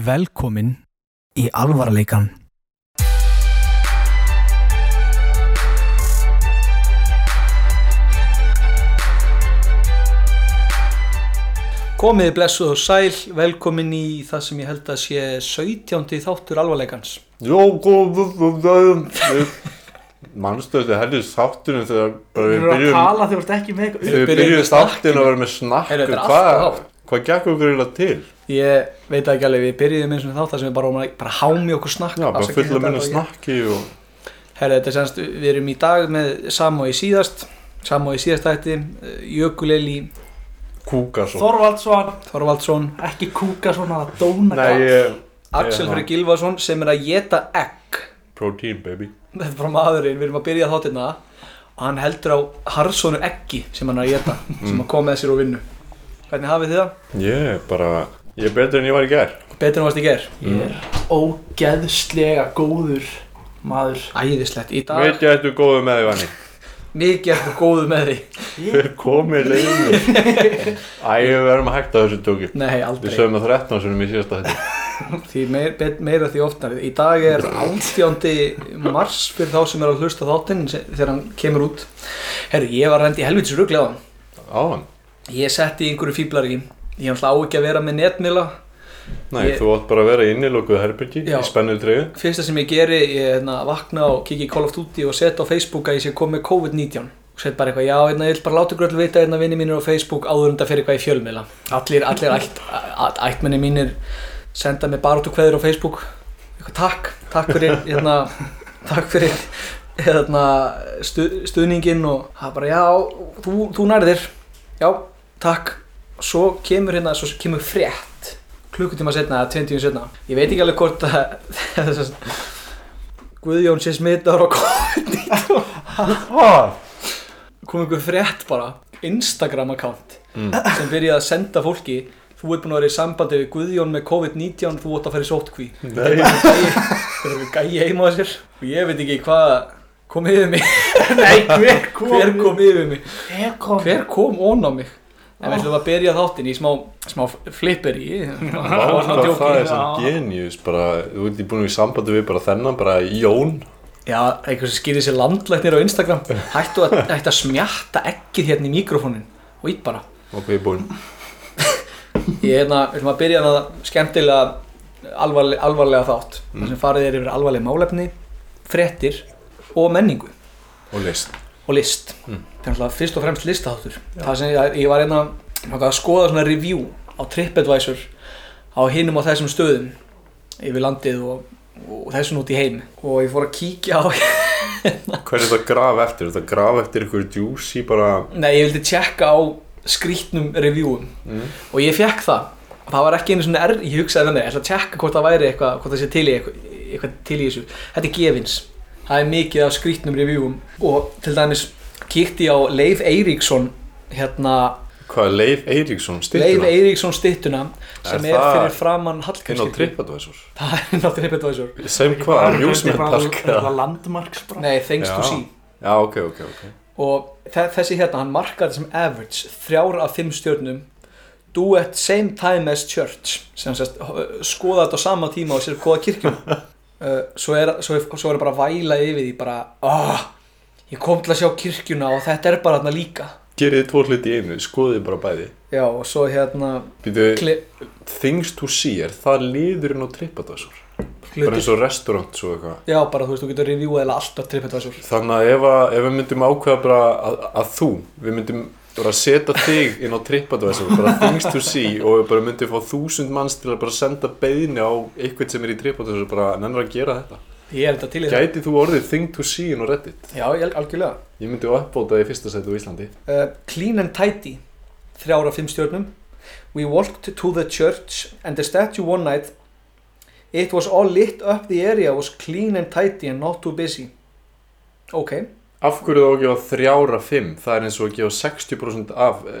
Velkomin í alvarleikan. Komið blessuð og sæl, velkomin í það sem ég held að sé 17. þáttur alvarleikans. Jó, góðum Mannstöðu þetta heldur þáttunum þegar Við við erum að byrjum tala þegar þú ert ekki með eitthvað við byrjum byrjum þáttinn að vera með snakk Heyrðu, þetta hvað, alltaf hátt. hvað gekk okkur eiginlega til? Ég veit ekki alveg, við byrjuðum eins og þátt þar sem við bara, að- bara hámi okkur snakk. Já, bara fulla minna og snakki og Herra, þetta er semst, við erum í dag með Samó í síðast, Samó í síðast ætti, Jökuleli kúka svo Þorvaldsson, Þorvaldsson, ekki kúka svona að dóna Nei, gat. ég, Axel Frey Gilvason sem er að geta egg. protein baby Þetta er bara maðurinn, við erum að byrja þáttirna og hann heldur á harðsónu eggi sem hann er að geta, sem að koma með sér úr vinnu. Hvernig hafið þið það? Ég er bara, ég er betur en ég var í gær Betur en varst í ger. Ég er ógeðslega góður maður. Æðislegt. Í dag, Veit ég ættu góðu með því vanni mikið eftir góðu með því. Hver komið leiðinni Æ, við verðum að hætta þessu tóki Nei, Við aldrei. sögum að 13 sinum í síðasta þetta Því meir, bet- meira því oftar. Í dag er 18. mars fyrir þá sem er að hlusta á þáttinn þegar hann kemur út. Herru, ég var rendi helvitis rugglega á hann. Á hann Ég setti í einhverju fíblari. Ég ætla á ekki að vera með netmila. Nei, Ég- þú átt bara að vera inni lókuð herbyrgi í spennuð treyju Fyrsta sem ég geri, ég hérna, vakna og kiki í Call of Duty og setja á Facebook að ég sé komið COVID-19. Og set bara eitthvað, já, hérna, ég vil bara láta öll vita hérna vinni mínir á Facebook áður þetta fyrir eitthvað í fjölmiðla. Allir, allir ætt, ætt, ættmenni mínir senda mér baróttu kveður á Facebook. Eitthvað, takk, takk fyrir, hérna, takk fyrir hérna, stu, stuðningin og það bara, já, þú, þú nærðir, já, takk. Svo kemur hérna, svo kemur frétt klukkutíma setna eða 20 setna. Ég veit ekki alveg hvort að þess að Guðjón sé smittar og kom einhver frétt bara Instagram account Mm. sem byrjaði að senda fólki þú ert búin að vera í sambandi við Guðjón með COVID-19 þú ert að fara í sótkví Nei, það er gæi heima á sér og ég veit ekki hvað kom yfir mig Nei, hver kom? hver kom yfir mig Hver kom? hver kom ón á mig en við ætlum að byrja þáttinn í smá, smá flipper í Vá, hvað það er sem genius bara, þú ert búin í sambandi við bara þennan, bara Jón. Já, einhvers sem skýrir sér landlæknir á Instagram. Hættu að, hættu að smjatta ekkið hérna í mikrofónin og ít bara. Og hvað er búin Ég er hérna, við ætlum að byrja hérna skemmtilega alvarlega, alvarlega þátt. Mm. sem farið er yfir alvarlega málefni fréttir og menningu. Og list og list. Mm. Það er alltaf fyrst og fremst listaháttur Það sem ég, ég var hérna langaði að skoða svona review á TripAdvisor á hinum á þessum stöðum yfir landið og, og þessum út í heim. Og ég fór að kíkja á Hvað er þetta að grafa eftir? Er þetta að grafa eftir ykkur juicy bara? Nei, ég vildi tjekka á skrítnum reviewum. Mm. og ég fekk það. Það var ekki einu svona er, ég hugsaði með mig ég ætla að tjekka hvort það væri eitthvað, hvort það sé til í eitthvað, eitthvað til í þessu, þetta er gefins það er mikið af skrítnum reviewum og til dæmis kíkti ég á Leif Eiríksson hérna, Hvað er Leif Eiríksson Leif styrtuna? Eiríksson stittuna sem Er er, fyrir framann Inn á TripAdvisor það er inn á TripAdvisor Sem hvað, Amusement Park Það eða? var landmarksbrá. nei, thanks to Já. see Já, ok, ok, ok og þe- þessi hérna, hann markaði sem average þrjár af fimm stjörnum do at same time as church sem sérst, skoða þetta á sama tíma og sér skoða kirkjum uh, svo, er, svo, er, svo er bara væla yfir því bara, ah, ég kom til að sjá kirkjuna og þetta er bara þarna líka. Gerið tvo hluti í einu, skoðið bara bæði. Já, og svo hérna Býtu, things to see, er það liðurinn á TripAdvisor? Bara eins og restaurant svo eitthvað. Já, bara þú veist, þú getur reviewað eða alltaf TripAdvisor. Þannig að ef, að, ef við myndum ákveða bara að, að þú, við myndum bara setja þig inn á TripAdvisor, bara things to see og bara myndum fá þúsund manns til að bara senda beðni á eitthvað sem er í TripAdvisor, bara nennir að gera þetta. ég er þetta til í það Gæti þú orðið thing to see inn á Reddit? já, ég, algjörlega Ég myndi uppbóta í fyrsta sæti á Íslandi. uh, clean and tidy þrjár af fimm stjörnum we walked to the church and the statue one night it was all lit up the area was clean and tidy and not too busy ok Af hverju þá að gefa þrjára fimm? Það er eins og að gefa 60% af uh,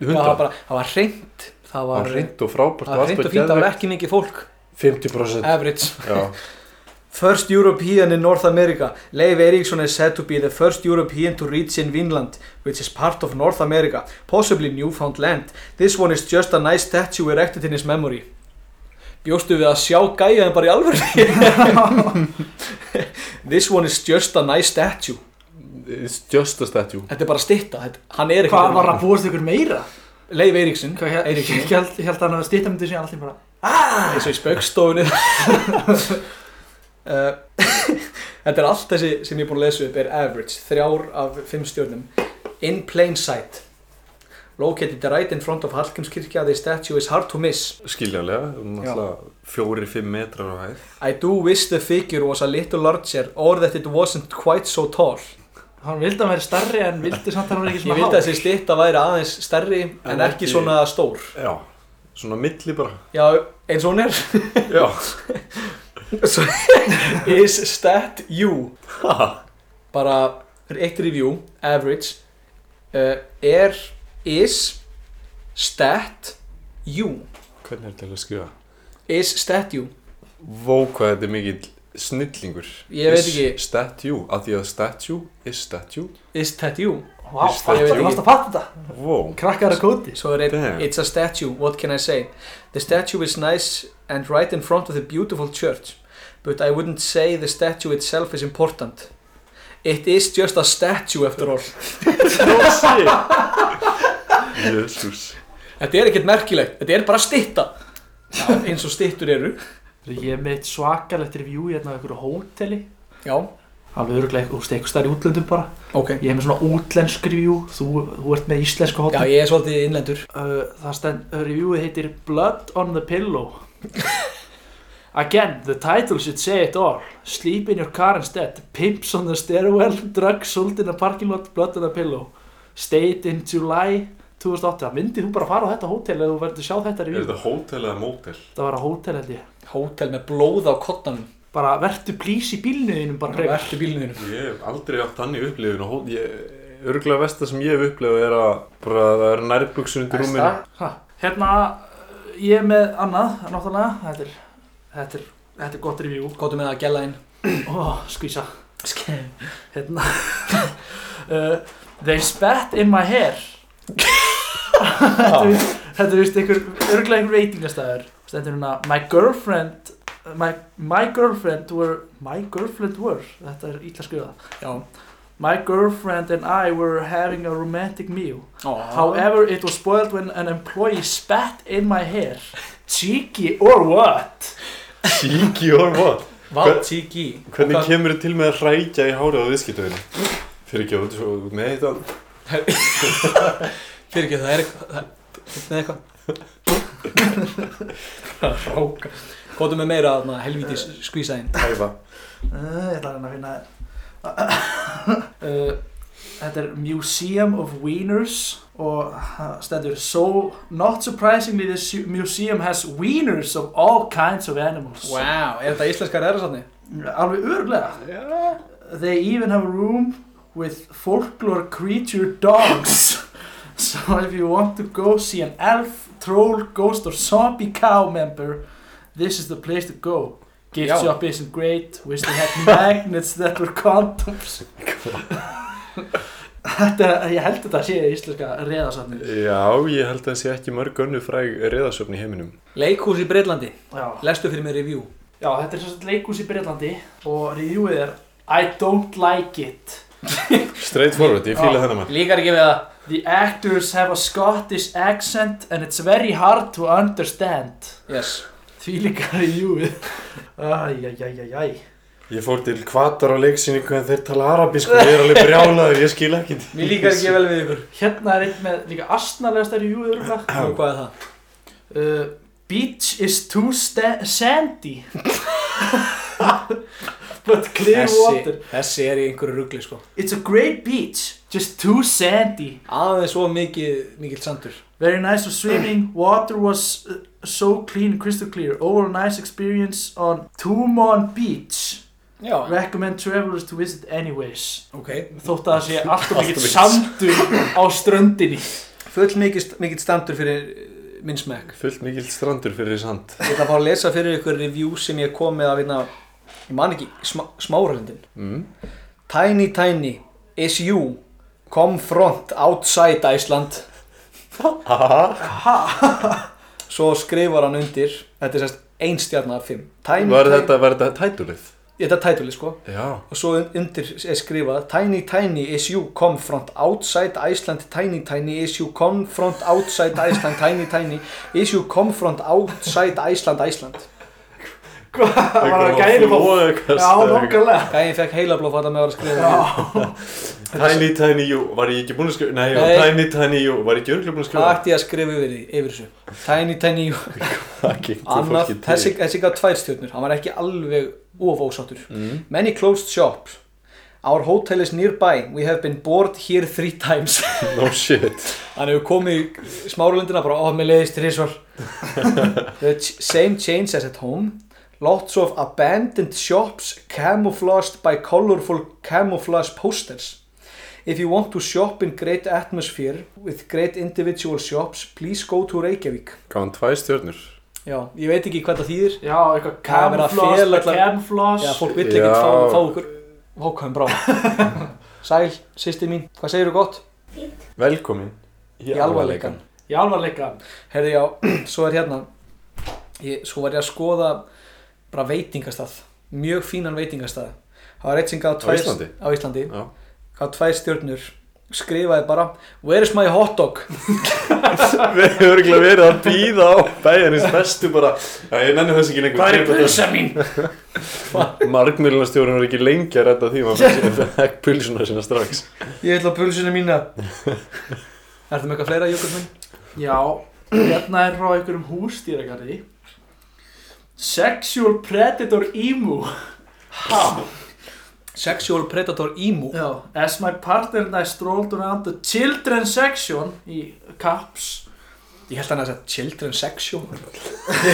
það var, 100. bara, það var hreint það var reynd og frábært það var hreint og fínt, það var ekki mikið fólk 50%. average Já, First European in North America. Leif Erikson is said to be the first European to reach in Vinland, which is part of North America, possibly Newfoundland. This one is just a nice statue erected in his memory. Bjóstu við að sjá gæjaðin bara í alveg This one is just a nice statue It's just a statue Þetta er bara stitta, hann er Hvað ekkert var að búast ykkur meira? Leif Eiríksson. Hvað held held hann að stýta myndi síðan allir bara eins og í spaukstofunni uh, Þetta er allt þessi sem ég er búin að lesa upp er average, þrjár af fimm stjórnum In plain sight. Located right in front of Hallgrímskirkja The statue is hard to miss. Skiljanlega, náttúrulega fjórir, fimm metrar á hæð. I do wish the figure was a little larger or that it wasn't quite so tall Hann vildi að vera starri en vildi samt að hann var ekki Ég svona vildi að þessi stitta væri aðeins stærri en, En ekki ekki- svona stór. Já, svona milli bara. Já, eins og hún er. Is stat you. Bara eitt review, average uh, er is stat you? Hvernig er þetta að skrifa? is stat you? Vó hvað þetta er mikill snillingur. Ég veit Is ekki. Statue, af því að statue is statue. Is stat you Vá, Is fattu ég veit það, ekki. varst að fatta þetta? Vó. Krakkar að kóti. So er Damn. it's a statue, what can I say? The statue is nice and right in front of the beautiful church but I wouldn't say the statue itself is important. It is just a statue after all. Jésús þetta er ekkert merkilegt, þetta er bara stitta eins og stittur eru Ég er með eitt svakalegt review hérna á einhverju hóteli. Já, Alveg öruglega, þú veist, eitthvað stær í útlöndum bara. Ok. Ég er með svona útlensk review. Þú, þú ert með íslensku Já, hótel ég er svolítið innlendur. Uh, Það stend, uh, reviewið heitir Blood on the Pillow. Again, the title should say it all. Sleep in your car instead. Pimps on the stairwell. Drugs sold in a parking lot. Blood on the pillow. Stayed in July 2008 Myndið þú bara fara á þetta hótel Eða þú verður sjá þetta Er review þetta hótel eða mótel? Það var að hótel held ég Hótel með blóð á kottanum Bara vertu plís í. Vertu bílinu þínu Ég hef aldrei átt þannig upplifun og hó- ég, örgulega versta sem ég hef upplifað er að bara það er nærbuksun undir rúminu. Ha, Hérna, ég er með annað, náttúrulega. Þetta er, þetta er, þetta er gott review. Góttu með að gæla inn. Ó, skvísa. Hérna. Uh, They spat in my hair. Þetta er- vist einhver örglega einhver veitingastæður stendur hérna My girlfriend my, my girlfriend were My girlfriend were Þetta er ítla skrifa Já My girlfriend and I were having a romantic meal Ó, However, it was spoiled when an employee spat in my hair. Cheeky or what? Síki or what? Vá, tíki Hvernig kemur þið til með að hrækja í hárið á viðskiptöðinu? Fyrir ekki að þú ert með þetta Fyrir ekki, það er eitthvað það- Með eitthvað Ráka. Góttu með meira þarna helvítis skvísaðinn. Hæfa Uh, ég ætla að að finna uh, Þetta er Museum of Wieners og stendur So, not surprisingly, this museum has wieners of all kinds of animals. Wow, er þetta íslenska ræðarsatni? Alveg örglega They even have a room with folklore creature dogs. so if you want to go see an elf, troll, ghost or zombie cow member, this is the place to go. Gift Já. shop isn't great, wish they had magnets that were condoms. þetta, ég held þetta að sé íslenska reðarsafni. Já, ég held að það sé ekki mörg önnu fræg reðasöfn í heiminum Leikhús í Breitlandi Já. Lestu fyrir mig review Já, þetta er svo leikhús í Breitlandi og reviewið er I don't like it. Straight forward, ég fíla Já. þennan mann Líkar ekki við það The actors have a Scottish accent and it's very hard to understand. Yes Því líka reviewið. Æjæjæjæjæj. Ég fór til kvatar á leiksýningu en þeir tala arabísku Ég er alveg brjálaður, ég skil ekki Mér líkar ekki vel við ykkur Hérna er einn með líka astnalegasta reviewið örgulega. Og hvað er það? Uh, beach is too sandy. But clear water. Þessi, er í einhverju rugli sko It's a great beach, just too sandy. Aðeins svo mikið, mikill sandur Very nice for swimming. Water was uh, so clean, crystal clear. Overall nice experience on Tumon Beach. Já Recommend travelers to visit anyways. Ok Þótt að það sé alltaf Allt mikill sandur á ströndinni. Full mikill, mikill standur fyrir eh, minn smekk Fullt mikill strandur fyrir sand Ég ætla að fá að lesa fyrir ykkur review sem ég kom með að vinna Ég man ekki, sma, smáralindin mm. Tiny Tiny is you Confront outside Iceland. Svo skrifar hann undir Þetta er sérst ein stjarnar af fimm. Tiny, Var þetta, var þetta tætulið? Þetta er tætuli sko. Já. og svo undir er skrifað Tiny Tiny is you come front outside Iceland. Tiny Tiny is you come front outside Iceland. Tiny Tiny is you come front outside Iceland Iceland Hvað var það gæri fólk? Já, nokkulega Gæðin fekk heilablóð fyrir að með að vera að skrifa Tiny Tiny You, var ég ekki búinn að skrifa? Nei, já, Nei. Tiny Tiny You, var ég ekki örgulega búinn að skrifa? ætti ég að skrifa yfir því, yfir þessu? Tiny Tiny Það gengur Annað, fólki þessi, gaf tvær stjórnur Hann var ekki alveg of ósáttur Mm. Many closed shops Our hotel is nearby We have been bored here three times No shit. Hann hefur komið í smáralundina bara Ó, mér leiðist þrísvar The ch same change as at home Lots of abandoned shops Camouflaged by colorful camouflage posters. If you want to shop in great atmosphere With great individual shops Please go to Reykjavík. Gaf hann tvær stjörnur? Já, ég veit ekki hvað það þýðir. Já, eitthvað camouflage, camouflage. Já, fólk vill ekki Já. fá, fá ykkur. Hókaðum brá Sæl, sýsti mín, hvað segirðu gott? Velkomin. Í alvarleikan Í alvarleika Herði já, svo er hérna. Ég, Svo var ég að skoða bara veitingastað Mjög fínan veitingastað Það var eitt sem gaf Á tvær Íslandi? Á Íslandi Já. Gaf tvær stjörnur Skrifaði bara Where is my hot dog? Við hefur örgulega verið að býða á bæjarins bestu bara, ég nenni þess ekki lengur. Hvað er pulsa mín? Markmiðlunarstjórun var ekki lengi að redda því, maður fekk pulsuna sinna strax. Ég ætla pulsuna mína Ertu með eitthvað fleira, Jökull minn? Já, hérna er frá einhverjum hústýragarði Sexual Predator Emu. Ha? Sexual Predator Emu? Já, as my partner and I strolled around the children's section í Caps. Ég held hann að segja Children Section.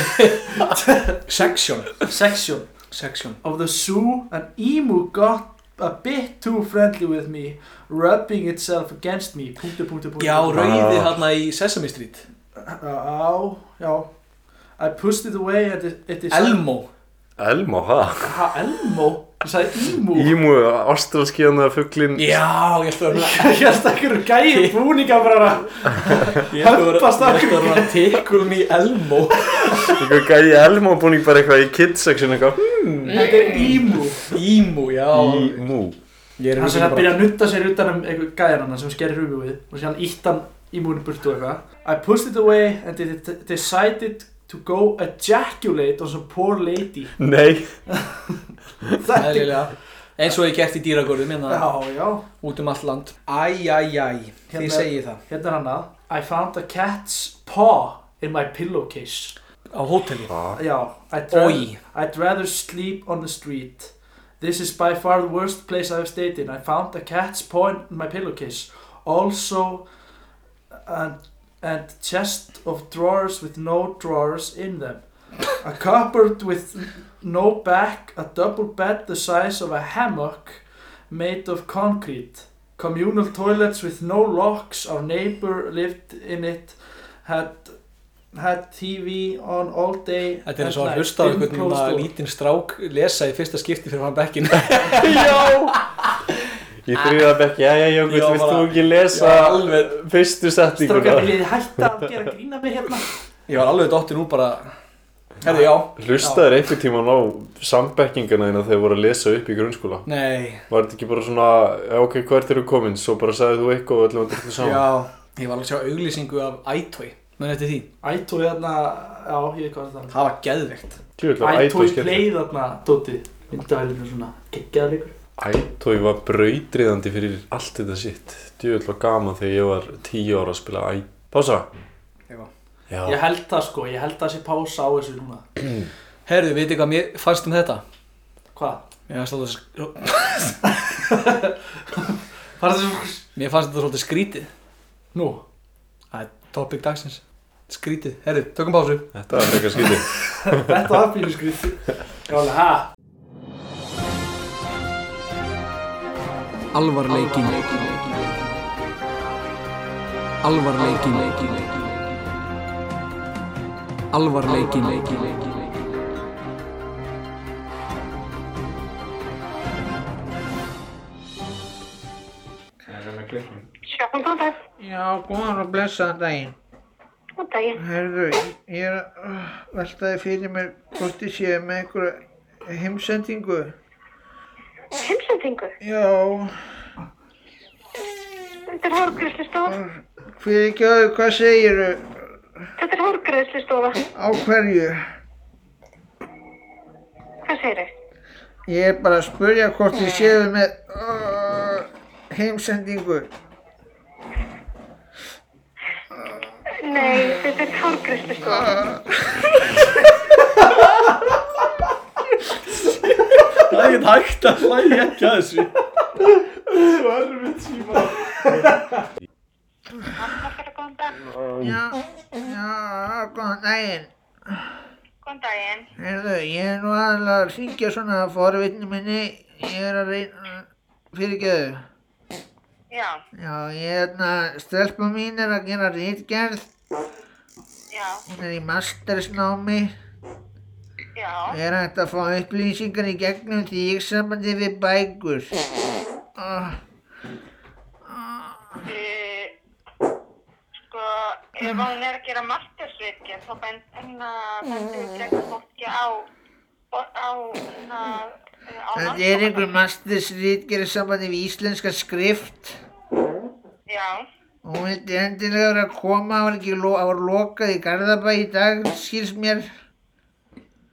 Section. Section. Section. Of the zoo an emu got a bit too friendly with me rubbing itself against me. Punktu, punktu, punktu. Já, punktu. rauði hérna í Sesame Street. Já, já I pushed it away and it, it is Elmo. Elmo, ha? Ha, Elmo? Ég sagði Emu Ímu, ástralskíðan eða fugglin. Já, ég held að vera Ég held að einhverju gæði búninga bara vera Hömpast Ég held að vera Tikul me Elmo. Eitthvað gæði Elmo búning bara eitthvað í kids section eitthvað. Þetta er Emu Emu, já. Er sem bara- að byrja að nutta sér utan um einhver gæðan hann sem skerir hugum við og sér hann ítt hann í múinu burtu og eitthvað. I pushed it away and it decided to go ejaculate on some poor lady. Nei. Þetta er Eðlilega. eins og ég gert í dýragörðum hérna Já, já. Út um allt land. Æ, æ, æ, þið Hérna- segið það. Hérna er hann að I found a cat's paw in my pillowcase. Á hóteli. Oi, I'd rather sleep on the street. This is by far the worst place I've stayed in. I found a cat's paw in my pillowcase. Also and, and chest of drawers with no drawers in them. A cupboard with no back A double bed the size of a hammock Made of concrete. Communal toilets with no locks. Our neighbor lived in it Had had TV on all day þetta er eins and og að night. hlusta á In einhvern lítinn strák lesa í fyrsta skipti fyrir hann bekkin Í þriða bekk, já, já, já, vilt þú ekki lesa alveg. fyrstu viljið þið hætta að gera grína mér hérna? ég var alveg dottin úr bara herði já, Hlustaður einhvern tímann á sambekkingana þína þegar voru að lesa upp í grunnskóla? nei. Var þetta ekki bara svona, ok, hvert eru komin? Svo bara sagði þú eitthvað og öllum að þetta saman? já, ég var alveg að sjá auglýsingu af iToy menn eftir því, Ætói hérna, já, ég veit hvað það það var geðveikt. Tjóðlega, er Ætói Ætói play þarna, Dóti Myndavælinu svona, geggjaða leikur Ætói var brautriðandi fyrir allt þetta sitt. Tjóðlega gaman þegar ég var tíu ára að spila Æ... Pása? Já. Já. Ég held það sko, ég held það sé pása á þessu núna herðu, veitir hvað mér fannst um þetta Hvað? mér fannst þetta, þessu? mér fannst þetta svolítið skrítið Nú, það er topic dagsins skrítið, herðu, tökum pásu Þetta var frekar skítið. þetta var pínu skrið Já, alveg, alvarleikin alvarleikin alvarleikin Sjáum þú það? Já, góðan og blessaðan daginn. Góðan daginn. Herðu, ég er að uh, veltaði fyrir mér hvort ég sé með einhverja heimsendingu. Heimsendingu. Já, Þetta er hárgræslistofa. fyrir ekki að hvað segiru Þetta er hárgræslistofa. á hverju? Hvað segir þau? Ég er bara að spurja hvort ég séu með uh, heimsendingu. Nei, þetta er hárgræslistofa. Það er ekkert hægt að hlæja ekki að þessu. Aftur góðan dag. Já, já, góðan daginn. Góðan daginn. Herðu, ég er nú aðalega að ringja svona að forvitni minni. Ég er að reyna, fyrirgeðu. Já, Já, ég er hérna, stelpa mín er að gera rítgerð. já, Hún er í mastersnámi. já. Er hægt að fá upplýsingar í gegnum því ég sambandi við bækur. Uh, Uh, sko, ef hún er að gera mastersritgerð, þá bend henn að bendur gegn fólki á, á, hérna, á þetta er einhver mastersrítgerð sambandi við íslenska skrift. Já, Og hún vildi endilega vera að koma, það var ekki lo, lokað í Garðabæ í dag, skils mér.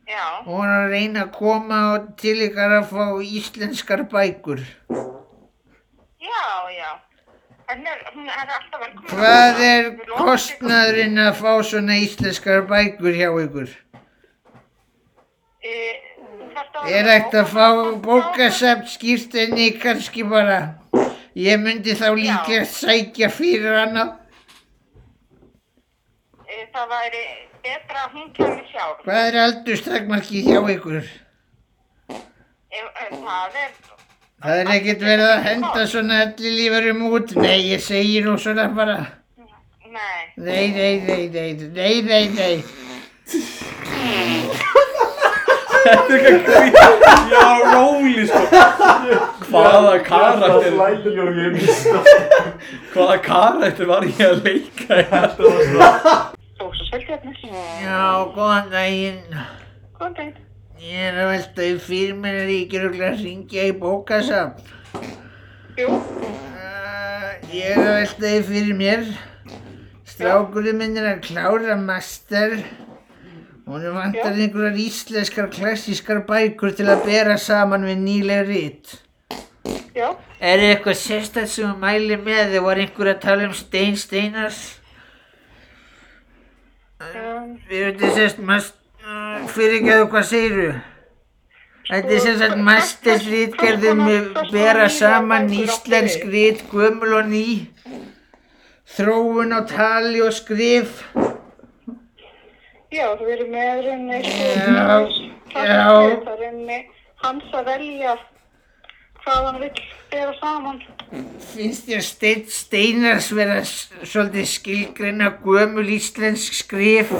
Já, Og hún er að reyna að koma til ykkar að fá íslenskar bækur. já, já. Er, hún er alltaf velkomin. Hvað er kostnaðurinn að fá svona íslenskar bækur hjá ykkur? Uh, Er hægt að fá bókasafn skýrtinni kannski bara? Ég myndi þá líklega sækja fyrir hana. Það væri betra að hún kemur sjálf. Hvað er aldurstakmarkið hjá ykkur? Það er, Það er ekkert verið að henda svona allir lífarum út. Nei, ég segi nú svona bara. nei, Nei, nei, nei, nei, nei, nei, nei. Já, róli sko. Hvaða karakter, Lægi og ég mista hvaða karakter var ég að leika hérna? sósasveldjarnis. Já, góðan daginn. Góðan daginn. Ég er að velta í fyrir mér er ég ekki röglega að ringja í bókasafn. Jú, Uh, ég er að velta í fyrir mér. Strákurinn minn er að klára master. Hún vantar einhverjar íslenskar klassískar bækur til að bera saman við nýleg rít. já, Er eitthvað sérstætt sem þú mælir með? Þið var einhver að tala um Stein Steinars. Við þetta sérst mast... Uh, fyrirgeðu, hvað segiru? Þetta er sérst master rítgerðum með bera saman íslensk rít, gömul og ný. Þróun á tali og skrif. já, við erum með rauninni hans að velja hvað hann vill bera saman. Finnst þér Steinn Steinars vera svolítið skilgreina gömul íslensk skrif?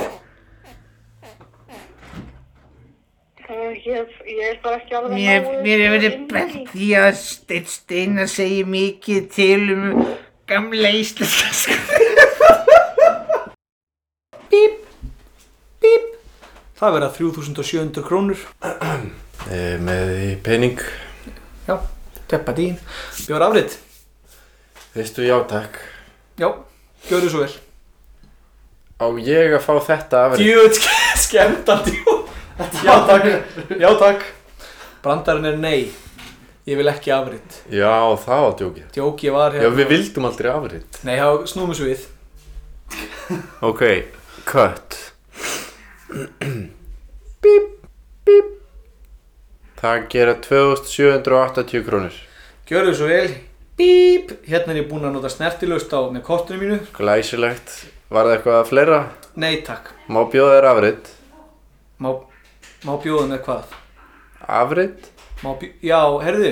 Uh, ég, ég er bara ekki alveg Mér, nógu mér hefur verið bent því. að Steinn Steinar segir mikið til um gamla íslenska skrif. Það verða 3700 krónur. Eh, Með pening Já, teppa dín. Bjór afrið. Veistu, já takk Já, gjörðu svo vel. Á ég að fá þetta afrið? Djúð, skemmtandi. Já takk, já takk. Brandarinn er nei. Ég vil ekki afrið. Já, það var djókið Djóki var Já, hérna. við vildum aldrei afrið Nei, þá snúum við svo við. Ok, cut bíp Það gera 2780 krónur Gjörðu svo vel. Bíp. Hérna er ég búinn að nota snertilöst á með kortinu mínu. Glæsilegt Var það eitthvað fleira? Nei takk. Má bjóða þér afrið? Má, má bjóða með hvað? Afrið? Má bjó... Já, herðu.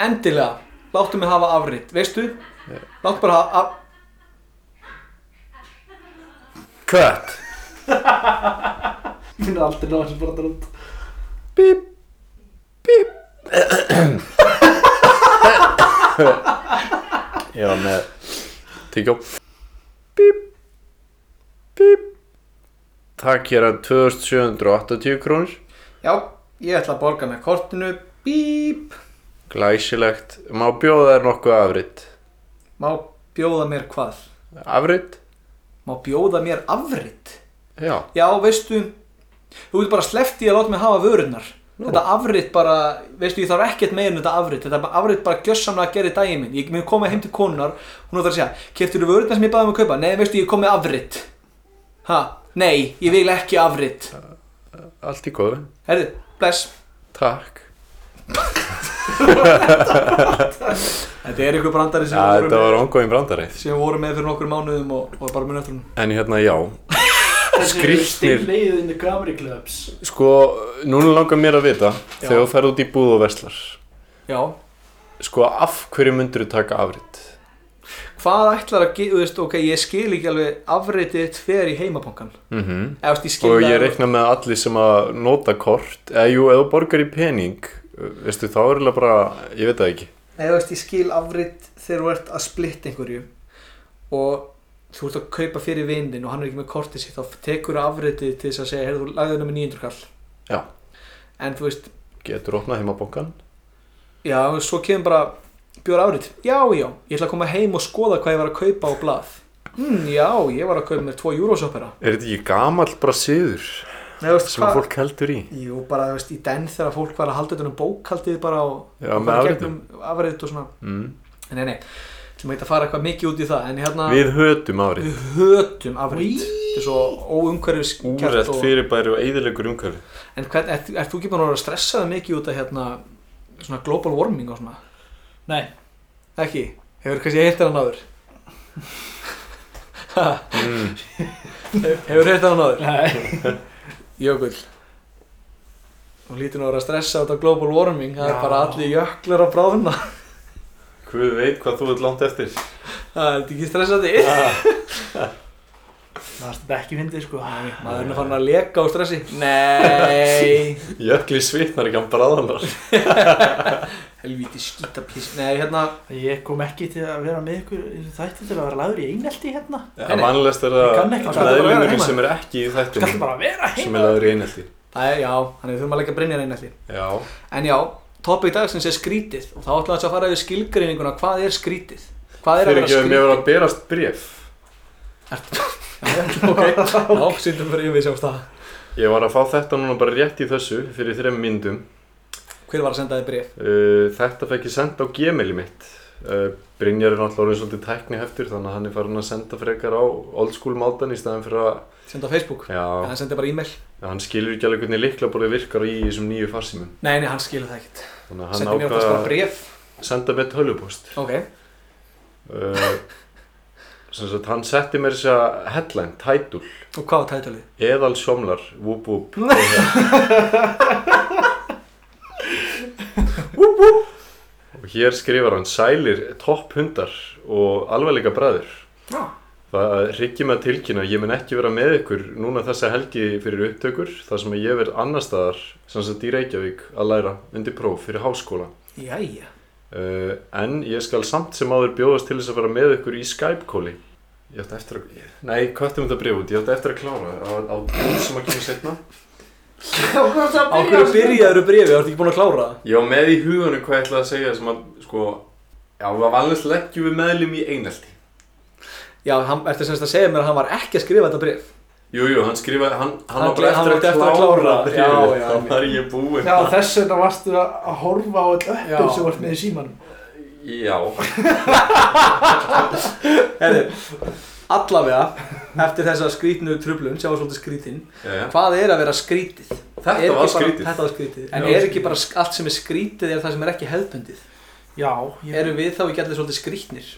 Endilega. Láttu mig hafa afrið. Veistu? Láttu bara hafa... Af... Cut Ég finn aldrei ná þessu bara út. Bíp, bíp Ég var með Tíkjó Bíp, Takk hér að 2780 krónur. Já, ég ætla að borga með kortinu Bíp Glæsilegt. Má bjóða þér nokkuð afritt? Má bjóða mér hvað? Afritt? Má bjóða mér afrit? Já. Já, veistu Þú getur bara í að láta mig hafa vörurnar Þetta afrit bara, veistu, ég þarf ekkert meira en þetta afrit Þetta afrit bara gjössamlega að gera í daginn minn Ég mun koma heim til konunar Hún ætlar að segja, keftur þú vörurnar sem ég baði um að kaupa? Nei, veistu, ég kom með afrit Ha, nei, ég vil ekki afrit Allt í góðu. Herðu, bless Takk. Þetta er ykkur brandari sem, vorum þetta með, brandari. sem við vorum með fyrir nokkur mánuðum og, og bara muni eftir hún En hérna, já. Skrýtnir. Steinlegið in the comedy clubs Sko, núna langar mér að vita, Já. þegar þú ferð út í búð og verslar, Já, sko, af hverju myndur þú taka afritt? hvað ætlar að, ge- þú veist, ok, ég skil ekki alveg afritið í heimabankan Mm Eða, veist, ég Og ég reikna með allir sem að nota kort, eða jú, þú borgar í pening, veistu, þá er það bara, ég veit það ekki. Nei, þú veist, ég skil afrit þegar þú ert að splitta einhverju og þú ert að kaupa fyrir vindin og hann er ekki með kortið sitt þá tekur afritið til þess að segja heyrðu, þú lagði hennar með 900 kall Já. en þú veist, Getur opnað heimabankan? já, svo kemur bara bjóra afrit, já, já ég ætla að koma heim og skoða hvað ég var að kaupa á blað hmm, já, ég var að kaupa með 2 eurosopera Er þetta ekki gamall bara siður Nei, þú veist, sem að fólk heldur í? Jú, bara, veist, í den þegar fólk var að halda þetta um bókhaldið bara og Já, og afritum. gegnum afrit og Mm. Nei, nei, ætlum ekki að fara eitthvað mikið út í það en hérna, Við hötum afrið. við hötum afrit þetta er svo óumhverfis Úrætt fyrirbæri og eðilegur umhverfi. En hvern, ert, ert þú ekki búin að vera stressaði mikið út af hérna svona global warming og svona? Nei, Ekki? Hefur kannski heilt hann áður? Ha, Mm. Hefur heilt hann áður? nei Jökull Þú lítur nú að vera stressað út af global warming það er Já. bara allir jöklar að bráðna Hvað veit hvað þú ert langt eftir? Það er ekki stressandi Það er ekki fyndið sko Maður er nú fann að leka á stressi Nei Jökli svitnar ekki hann bráðanar. Helvíti skítapís Nei, hérna Ég kom ekki til að vera með ykkur í þætti til að vera lagður í einelti hérna er það kann ekki Skal bara vera meðlumurinn heima. sem er ekki í þættinu bara vera sem heima er laður í einhelti. Það er, já, þannig við þurfum að leggja brinjar einalli Já. En já, topic dagsins er skrítið og þá ætlum við að fara yfir skilgreininguna hvað er skrítið Hvað er að Fyrir vera ekki að mér skrítið var að berast bref. Já, ok, já, sýndum fyrir yfir sjáumst það Ég var að fá þetta núna bara rétt í þessu fyrir þrem myndum. Hver var að senda þið bréf? Uh, þetta fekk ég senda á gmaili mitt. Uh, Brynjar er náttúrulega orðinn svolítið tækniheftur þannig að hann er farin að senda frekar á old school mátan í staðan fyrir að, Senda á Facebook? já, En hann sendi bara e-mail? hann skilur ekki alveg hvernig liklaborðið virkar í þessum nýju farsímum. Nei, nei, hann skilur það ekkert Þannig að hann Sendi mér ákvað bara að bréf senda með tölvupost. Ok, Uh, sem sagt, hann setti mér þess að headline, title, og hvað var tætalið? eðal sjómlar, whoop whoop. og hér skrifar hann sælir topp hundar og alvarleika bræður. Já Það hryggir mig að tilkynna að ég mun ekki vera með ykkur núna þessa helgi fyrir upptökur þar sem ég verð annar staðar sem sagt í Reykjavík að læra undir próf fyrir háskóla. Jæja Uh, en ég skal samt sem áður bjóðast til þess að vera með ykkur í Skype-kóli. Ég ætti eftir að... Nei, hvað um þetta bréf út? Ég ætti eftir að klára á, á búið sem að kemur setna. Á hverju byrjaður bréfi, það ekki búin að klára það? Ég var með í hugunum hvað ég ætlaði að segja sem að, sko, já, við vanlega leggjum við meðlum í einelti. Já, hann, ertu semst að segja mér að hann var ekki að skrifa þetta bréf Jú, jú, hann skrifaði, hann, hann, Hann var bara eftir, átti að klára já, þá var ég búinn. Já, þess vegna varstu að að horfa á all Já. öppum sem varst með í símanum Já, Herri, allavega Eftir þessa skrítnu trublun, sem var svolítið skrítin já, já. Hvað er að vera skrítið? Þetta Er var bara- skrítið. Þetta var skrítið En Já. er ekki bara allt sem er skrítið er það sem er ekki hefðbundið? Já, Erum við þá ekki allir svolítið skrítnir?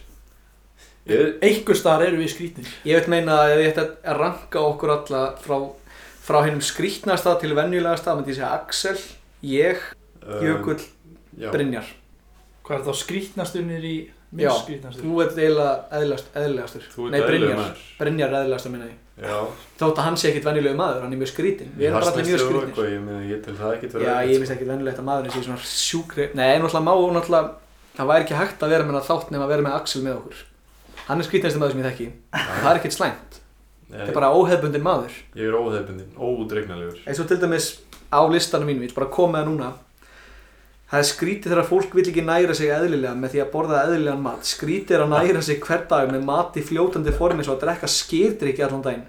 Ég, einhver staðar eru við skrítin Ég veit meina að ef ég ætti að ranka okkur alla frá, frá hennum skrítnasta til venjulegasta, þá myndi ég segja Axel, ég, um, Jökull, já. Brynjar. Hvað er þá skrítnastunir í Já, minn skrítnastur? þú ert ert Nei, Brynjar. maður. Brynjar er eðlilegastur minna ég. Já. Þótt að hann sé ekkit venjulegu maður, hann er mjög skrítin. Við erum bara allir mjög eitthvað, Ég, meina, ég til það ekkert vera Já, ég sko. finnst ekkit venjulegt að maðurinn sé svona sjúkri... Nei, náttúrulega má náttúrulega, það væri ekki hægt að vera með það þátt nema að vera með Axel með okkur. Hann er skrítnasti maður sem ég þekki. Það er ekkit slæmt. þetta er bara óhefbundin maður Ég er óhefbundin, óútreiknalegur. eins og til dæmis á listanum mínum, ég vil bara koma með það núna það er skrítið þegar fólk vil ekki næra sig eðlilega með því að borða eðlilegan mat skrítið er að næra sig hver dag með mat í fljótandi formi svo að drekka skýrdrykki allan daginn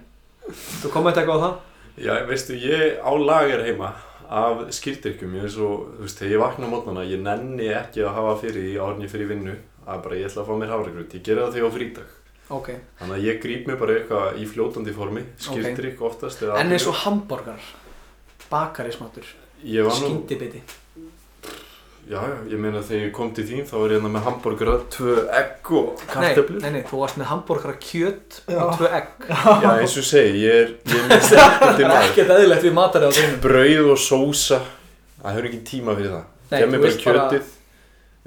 þú komið eitthvað á það? Já, veistu, ég á lager heima af skildyrkjum, ég er svo, þú veist, þegar ég vakna á mótnana, ég nenni ekki að hafa fyrir en ég fyrir vinnu, að bara ég ætla að fá mér hafragröð, ég gera það ég á frítag. ok, Þannig að ég gríp mér bara eitthvað í fljótandi formi, skildrykk oftast eða en eins og hambúrgar bakarismatur, Ég var nú, skyndibiti. Já, já, ég meina þegar ég kom til þín þá var ég hérna með hambúrgara, tvö egg og nei, kartöflur. nei, nei, þú varst með hambúrgara kjöt og tvö egg. Já, eins og segi, ég er, ég er með sterkandi maður. ekkert eðlilegt við matari á þeim Brauð og sósa, það hefur ekki tíma fyrir það. Nei, Gef þú mér bara vilt bara- kjötið,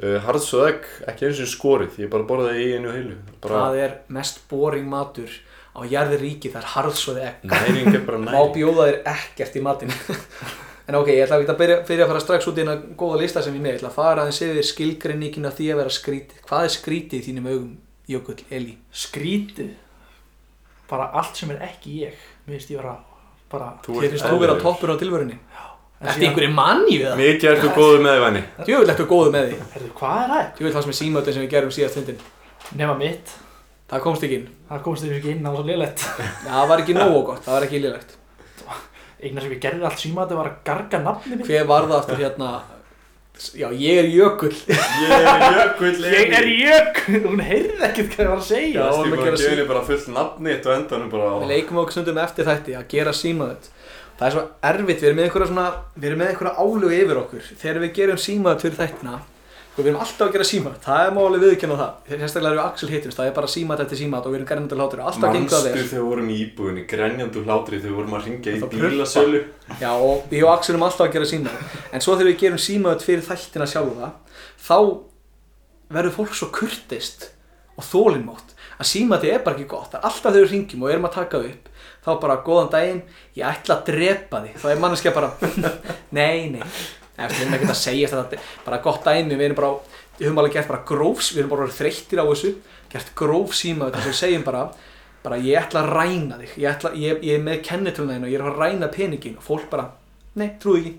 uh, harðs og egg, ekki eins og skorið, ég bara borða það í einu heilu. Bara það er mest boring matur á jarðir ríki, það er harðsóði egg. Næring er bara má næring. bjóða þér ekkert í matinn. En ok, ég ætla að byrja, byrja að fara strax út í hérna góða lista sem ég með, ég ætla að fara aðeins yfir skilgreiningin af því að vera skrítið. Hvað er skrítið í þínum augum, Jökull, Eli Skrítið? Bara allt sem er ekki ég. Mér finnst ég vera bara Þú ert finnst þú vera toppur á tilvörunni Ertu síðan- einhverju manni við það? Mikið ertu góðu með venni. Jökull, ertu góðu með því. Herðu, hvað er það? Jökull, það sem er símaöldin sem við gerum síðast hundin Nema mitt. Það komst ekki inn, Það komst ekki inn, það var svo liðlegt Já, það var ekki nógu gott, það var ekki lélegt. Eina sem ég gerði allt þetta var að garga nafni mitt. Hver var það aftur hérna? Já, ég er Jökull. Ég er jökull Ég er jökk Hún heyrði ekkert hvað ég var að segja. Já. Ég að bara fullt nafnitt og endanum bara á. Við leikum okkur stundum eftir þætti að gera símaðut Það er svo erfitt, við erum með einhverja svona Við erum með einhverja álögu yfir okkur. Þegar við gerum símaðut fyrir þættina sko, Við erum alltaf að gera símaðut, það er máli viðkynna það. Þegar sérstaklega erum við Axel hittumst, það er bara símaðut eftir símaðut Og við erum gærnandi hlátur, alltaf gengur það Manstu vel. þegar við vorum í íbúðinni, grenjandu hlátri þegar við vorum að ringja í bílasölu. Já, og við og Axel erum alltaf að gera símaðut En svo þegar við gerum símaðut fyrir þættina sjálfa Þá verður fólk svo kurteist og þólinnmátt að símaðut er bara ekki gott. Það er alltaf þegar við ringjum og erum að taka upp þá bara góðan daginn, ég ætla að drepa þig. Þá er manneskja bara, nei, nei. Við erum ekki að segja þetta. Bara gott dæmi, við erum bara við höfum alveg gert bara grófs, við erum bara orðið þreyttir á þessu. Gert gróf síma þess að við segjum bara bara ég ætla að ræna þig. Ég, ætla, ég, ég er með kennitöluna þín og ég er að ræna peningin og fólk bara, nei, trúðu ekki.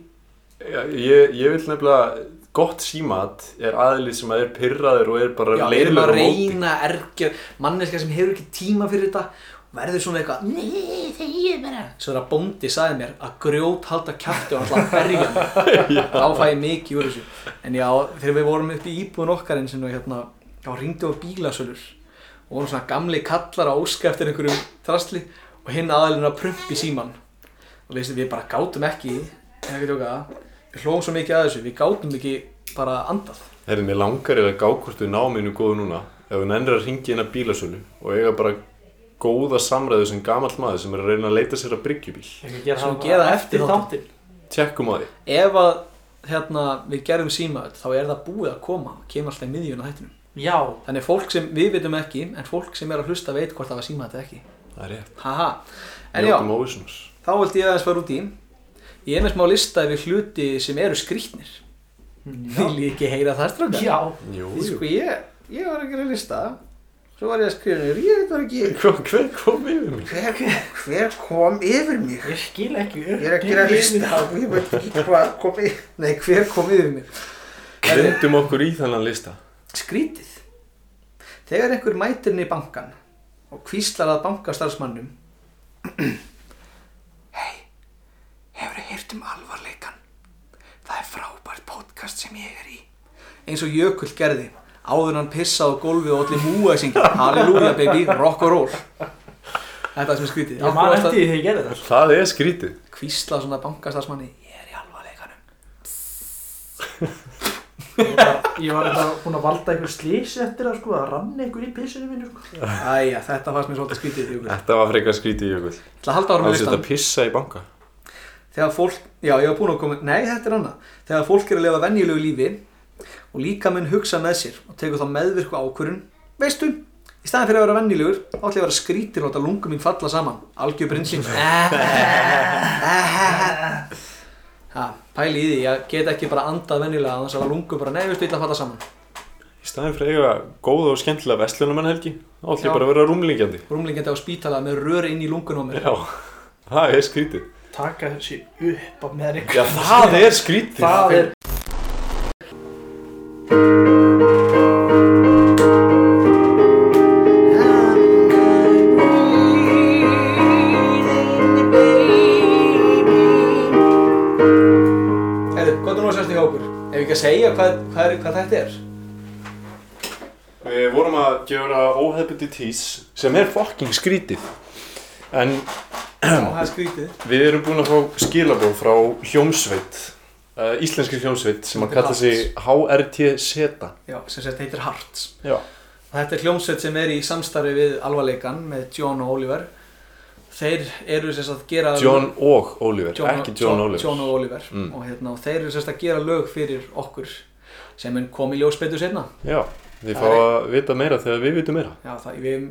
Já, ég, ég vil nefnilega, gott símat er aðlið sem að er pyrraður og er bara Já, við erum að á móti. reyna ergjör manneska sem hefur ekki tíma fyrir þetta verður svona eitthvað Nei, þegið bara. Svo er að bóndi sagði mér að grjót halda kæfti og alltaf að berja mig. Þá fæ ég mikið úr þessu. En já, þegar við vorum upp í íbúðun okkar eins og hérna þá ringdi á bílasölur og vorum svona gamli kallar að óska eftir einhverjum trastli og hinn aðalinn að prumpi síman og veistu, við bara gátum ekki við hlóðum svo mikið að þessu, við gátum ekki bara andað. Herri, mér langar eða gá hvort við náum einu góðu núna ef við nennir að ringja inn að bílasölu og eiga bara góða samræðu sem gamall maður sem er að reyna að leita sér að bryggjubíl. Ég gera Svo það eftir þáttinn. Tjekkum á því. ef að hérna, við gerum símaður þá er það búið að koma kemur alltaf í miðjun á þættinum. Já, þannig fólk sem við vitum ekki en fólk sem er að hlusta veit hvort það var símaður eða ekki. Það er rétt. haha, en já, þá vildi ég aðeins fara út í. Ég er með smá lista yfir hluti sem eru skrýtnir. Vil ég ekki heyra það strákar? Já. Jú, Því jú. sko ég, ég var að gera lista svo var ég að skrifa niður, ég veit var ekki. Hver, hver kom yfir mig? Hver, hver kom yfir mig? Ég skil ekki Ég er að gera lista og ég veit ekki hvað kom yfir nei, hver kom yfir mig. Vindum okkur í þennan lista. skrítið. Þegar einhver mætir inn í bankan og kvíslar að bankastarfsmannum hei hefur þið heyrt um alvarleikan það er frábært podcast sem ég er í. Eins og Jökull gerði áður en hann pissaði á gólfið og allir múæsingi halleluja baby, rock and roll. Þetta er sem er skrítið. Ég man eftir því þegar ég gerði þetta Það er skrítið. kvísla svona bankastarfsmanni ég er í alvarleikanum. Ég var, ég var eitthvað búinn að valda einhver slísi eftir það sko að rann einhver í pissinu mínu sko. Æja, þetta fannst mér svolítið skrítið Jökull. Ég Þetta var frekar skrítið halda ára Það með setja listan að pissa í banka. þegar fólk, já ég var búinn og líka mun hugsa með sér og tegur þá meðvirku ákvörun veistu, í staðin fyrir að vera venjulegur þá ætla ég að vera skrítir og láta lungum mín falla saman. Algjör prinsip. Ha, pæli í því ég get ekki bara andað venjulega þannig að lungum bara, nei veistu, ég ætla að falla saman. Í staðin fyrir að eiga góða og skemmtilega vestlunumann helgi þá ætlum Já. ég bara að vera rúmlingjandi. Rúmlingjandi á spítala með rör inn í lungun á mér. Já, það er skrítið Taka þessi upp á með Já, það er skrítið Það er segja hvað, hvað, er, hvað þetta er? Við vorum að gera óhefbundi tís sem er fucking skrítið. En Já, er skrítið. við erum búin að fá skilabóð frá hljómsveit uh, íslenski hljómsveit sem að kalla sig HRT-SETA Já, sem sérst heitir Hearts Já, Þetta er hljómsveit sem er í samstarfi við alvarleikan með John og Oliver. Þeir eru sérst að gera John og Oliver, John, ekki John Oliver. John og Oliver. Mm. og, hérna, og þeir eru sérst að gera lög fyrir okkur sem mun kom í ljós betur setna Já, þið fá er- að vita meira þegar við vitum meira. Já, það, við,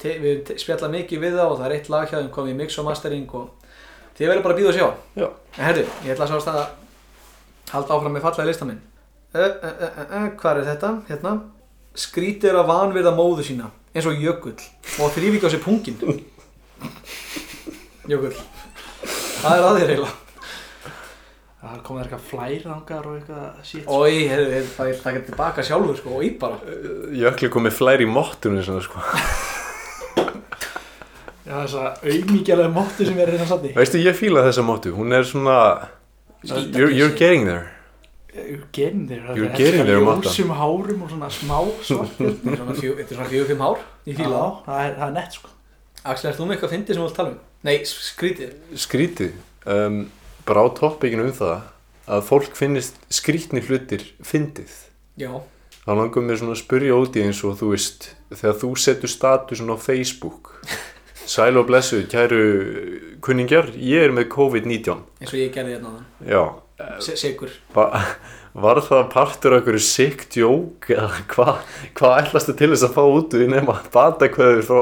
te, við spjalla mikið við það og það er eitt lag hjá þeim komið í mix og mastering og þið verður bara að býða og sjá. Já. En herri, ég ætla að sást að halda áfram með fallega lista minn. Uh, uh, uh, uh, uh, Hvað er þetta? Hérna. Skrítið er að vanvirða móðu sína eins og jökull og þrýf ekki á sér pungin. Jökull. Það er að þér eiginlega. Það komið eitthvað flærangar og eitthvað shit Ói, það er það tilbaka sjálfur sko, og í bara. Jökli komið flær í mottunum svona, sko. Já, þessa auðmíkjalega móttu sem er hérna satt í Veistu, ég fíla þessa mottu. Hún er svona you're, you're getting there. You're getting there You're getting there. Ljósum hárum og svona smá svartir Þetta er svona fjó- þetta er svona fjögur, fimm ár Ég fíla. Það það er, það er nett sko. Axel, ert þú með eitthvað fyndið sem þú vilt tala um? Nei, skrítið. Skrítið? Um, Bara á toppikinu um það að fólk finnist skrítni hlutir fyndið. Já, þá langar mér svona að spyrja út í eins og þú veist þegar þú setur statusin á Facebook Sæl og blessu, kæru kunningjar, ég er með COVID-19. Eins og ég gerði hérna þann Já, Se Sigur va var það partur af einhverju sick joke eða hvað hva ætlastu til þess að fá út úr því nema batakveður frá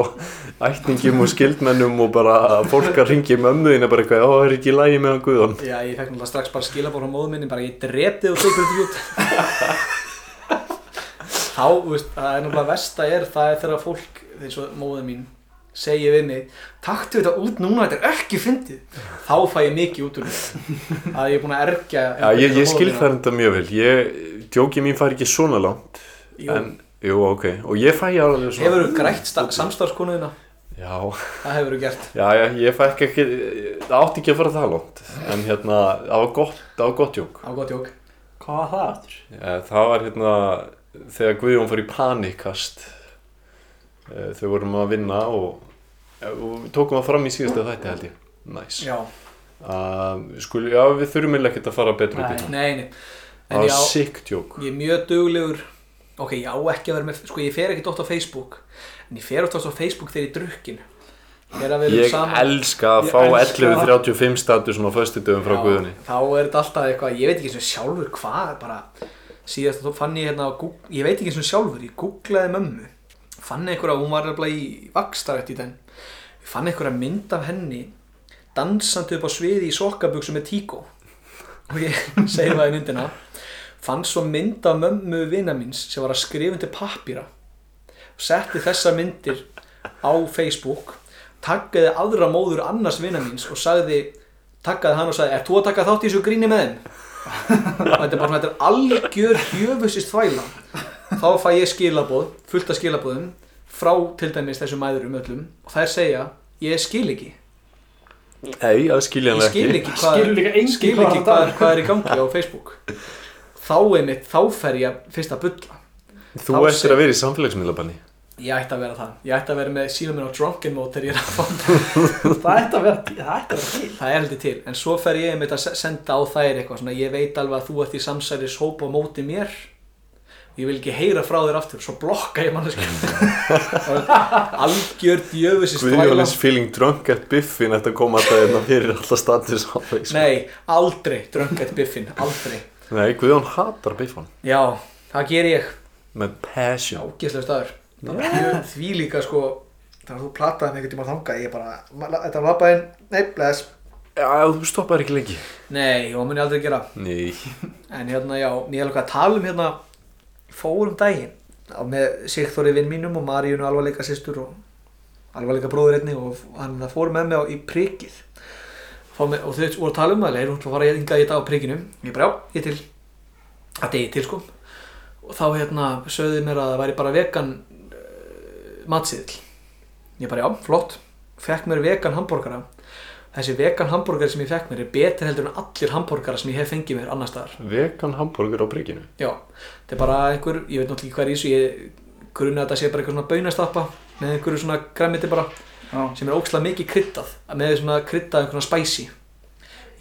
ætningum og skildmennum og bara fólk að ringi mömmuðina bara eitthvað, ó, er ekki í lagi með hann Guðan Já, ég fekk náttúrulega strax bara skilabór á móðu minni bara ég drepti og tekur þetta út veist, það er náttúrulega versta er það er þegar fólk, eins og móðu mín segir við mig, taktu þetta út núna þetta er ekki fyndið. Þá fæ ég mikið út úr þetta að ég er búin að ergja Já, ég, ég skil það enda mjög vel. Ég, djókið mín fari ekki svona langt Jú. en, jú, ok, og ég fæ alveg svona Hefur þú grætt samstarfskonuðina? Já, Það hefur þú gert. Já, já, ég fæk ekki það átti ekki að fara það langt. En hérna, það var gott, það var gott jók á gott jók Hvað var það aftur? ja, það var hérna þegar Guðjón fór í panikast eh, þau vorum að vinna og, ja, og við tókum það fram í síðasta þætti held ég. Næs Já, uh, skul, já, við þurfum eiginlega ekkert að fara betur út í það. það var sick joke. ég er mjög duglegur. Ok, ég á ekki að vera með Sko, ég fer ekki oft á Facebook En ég fer oft á Facebook þegar ég er drukkin Ég saman. elska að fá elska 11.35 statusun á föstu dögum frá Guðunni Þá er þetta alltaf eitthvað Ég veit ekki og sjálfur hvað bara Síðast þá fann ég hérna Ég veit ekki og sjálfur Ég googlaði mömmu Fann einhverja, hún var nefnilega í vakstarætt í Ég fann einhverja mynd af henni Dansandi upp á sviði í sokkabuksu með tíkó Og ég segi það í myndina. Fann svo mynd af mömmu vina míns Sem var að skrifa undir pappíra. Og setti þessar myndir á Facebook taggaði aðra móður annars vina míns og sagði taggaði hann og sagði, er þú að taka þátt í þessu gríni með þeim? og þetta er bara svona, þetta er algjör hjöfusist þvæla. Þá fæ ég skilaboð, fullt af skilabóðum frá til dæmis þessum mæðurum öllum. Og þær segja, ég skil ekki. Nei, það skilja ég hann skil ekki. ekki hvað, Skilur líka enginn skil hvað ekki hann hvað, talar. hvað er í gangi á Facebook. Þá einmitt, þá fer ég fyrst að bulla. Þú Þá ættir seg- að vera í samfélagsmiðlabanni. Ég ætti að vera það. Ég ætti að vera með síðan minn á drunken mode þegar ég er að fá Það. Ætti að vera, það ætti að vera til. Það er heldur til, en svo fer ég einmitt að se- senda á þær eitthvað svona, ég veit alveg að þú ert í samsæris hóp á móti mér ég vil ekki heyra frá þér aftur, svo blokka ég manneskja algjör djöfusist Guðjón is feeling drunk at biffin Þetta kom alltaf hérna fyrir alltaf status Nei, aldrei dröngat biffin, aldrei. Nei, Guðjón hatar biffan Já, það ger ég. Með passion. Ágæslega staður. Því líka sko þegar þú plataði mig einhvern tíma þanga ég bara, þetta var bara einn, nei, bless. Já, þú stoppar ekki lengi. Nei, og mun ég aldrei gera. Nei. En hérna, já, ég er alveg að tala um hérna fórum daginn með Sigþóri vinn mínum og Maríunu alvarleika sýstur og alvarleika bróður einni og hann fór með mig á, í Fá mig, og þau voru að tala um það, erum að fara að hinga í þetta á prikinu. Ég bara, já, ég til að degi til sko. Og þá hérna sögðu mér að það væri bara vegan uh, matsiðil ég bara, já, flott. Fekk mér vegan hambúrgara þessi vegan hambúrgari sem ég fekk mér er betur heldur en allir hambúrgara sem ég hef fengið mér annar staðar Vegan hambúrgur á príkinu Já, þetta er bara einhver, ég veit náttúrulega ekki hvað er í þessu, ég grunni að þetta sé bara einhver svona baunastappa með einhverju svona græmiti bara Já. sem er ógslag mikið kryddað, með svona kryddað einhverjum spicy.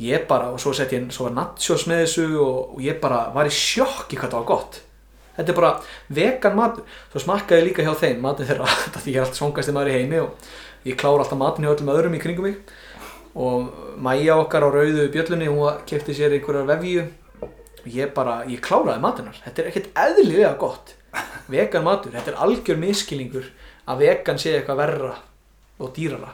Ég bara, og svo sett ég, svo var nachos með þessu og, og ég bara var í sjokki hvað það var gott. Þetta er bara vegan matur, svo smakkaði líka hjá þeim matur þeirra, þetta því ég er alltaf svongasti maður í heimi og ég klára alltaf matin hjá öllum öðrum í kringum mig og Maja okkar á rauðu bjöllunni, hún kefti sér einhverjar vefju. Og ég bara, ég kláraði matinnar þetta er ekkert eðlilega gott. Vegan matur, þetta er algjör miskilningur að vegan sé eitthvað verra og dýrara.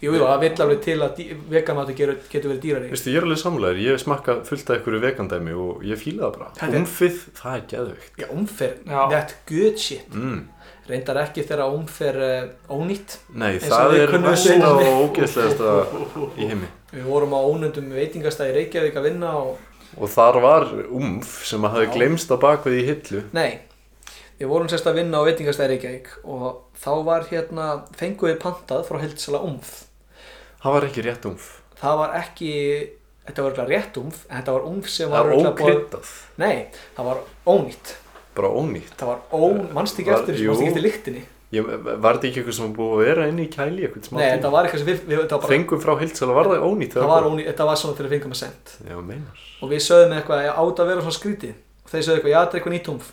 Jú, jú, það vill alveg til að dý- vegan matur getur, getur verið dýrari. Veistu, ég er alveg samlegaður, ég hef smakkað fullt af einhverju vegandæmi og ég fíla það bara. Umfið, það er geðveikt. Já, umferð, Já. that good shit. Mm. Reyndar ekki þegar umferð uh, ónýtt Nei, það er vel. og ógeðslegasta í heimi við vorum á ónöndum veitingastæði Reykjavík að vinna og Og þar var umf sem að hafi glemst á bakvið í hillu Nei, við vorum sérst að vinna á veitingastæði Reykjavík og þá var hérna, fengum við pantað frá Hildsala umf. Það var ekki rétt umf Það var ekki, þetta var rétt umf, en þetta var umf sem Það var var örugglega búið- ókryddað, Nei, það var ónýtt. Bara ónýtt Það var ó, mannst ekki eftir, jú. mannst ekki eftir lyktinni. ég, Var þetta ekki eitthvað sem búið að vera inn í kæli eitthvað smá Nei, tíma? þetta var eitthvað sem við, við þetta var bara, Fengum frá hildsala, var það ónýtt? það var ónýtt, þetta var svona til að fengum að send. Já, meinar Og við sögðum eitthvað, átt að vera svona skrítið. Og þeir sögðu eitthvað, já, þetta er eitthvað nýtt umf.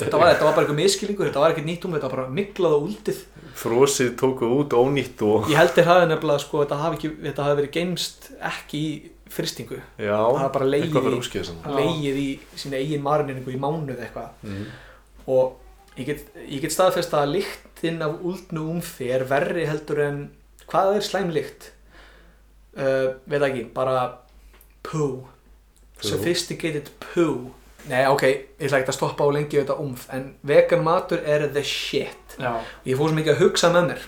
Þetta var, þetta var bara eitthvað miskilningur, þetta var ekkert nýtt umf, þetta var bara miklað og úldið. Frosið tókuð út ónýtt og Ég held þér hafi nefnilega sko þetta hafi, ekki, þetta hafi verið geimst ekki í fyrstingu Já, Það er bara leigið í sína eigin mariningu í mánuð eitthvað. Mm. og ég get, ég get staðfest að lyktin af úldnu umfi er verri heldur en hvað er slæm lykt? Uh, veit ekki, bara poo, Poo. sophisticated poo. Nei ok, ég ætla ekki að stoppa á lengi við þetta umf en vegan matur er the shit. Já. ég fór svo mikið að hugsa með mér.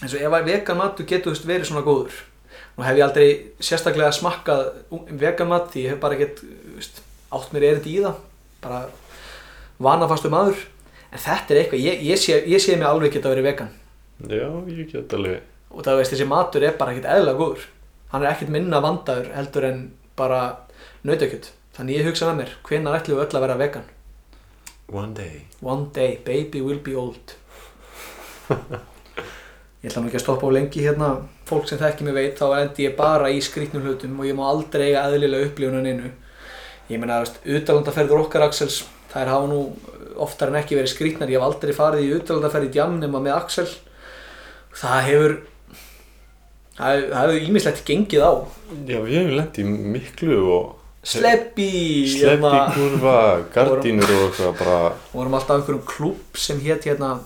Eins og ef að vegan matur getur verið svona góður nú hef ég aldrei sérstaklega smakkað ú- vegan mat því ég hef bara ekkert átt mér erindi í það. Bara vanafastu maður. En þetta er eitthvað, ég, ég, sé, sé mig alveg geta verið vegan. Já, ég get alveg. Og það veist þessi matur er bara ekkert eðla góður. Hann er ekkert minna vandaður heldur en bara nautakjöt. Þannig ég hugsa með mér, hvenær ætlum við öll að vera vegan? One day. One day, baby will be old Ég ætla nú ekki að stoppa á lengi hérna. Fólk sem þekki mig veit, þá endi ég bara í skrýtnum hlutum og ég má aldrei eiga eðlilega upplifunan innu Ég meina, utalandaferður okkar Axels þær hafa nú oftar en ekki verið skrýtnar. Ég hef aldrei farið í utalandaferð í djam nema með Axel. Það hefur það hefur- það ímislegt gengið á. Já, við hefum lent í miklu og Sleppi Sleppi kurva, gardínur og eitthvað bara vorum alltaf á einhverjum klúb sem hétt hérna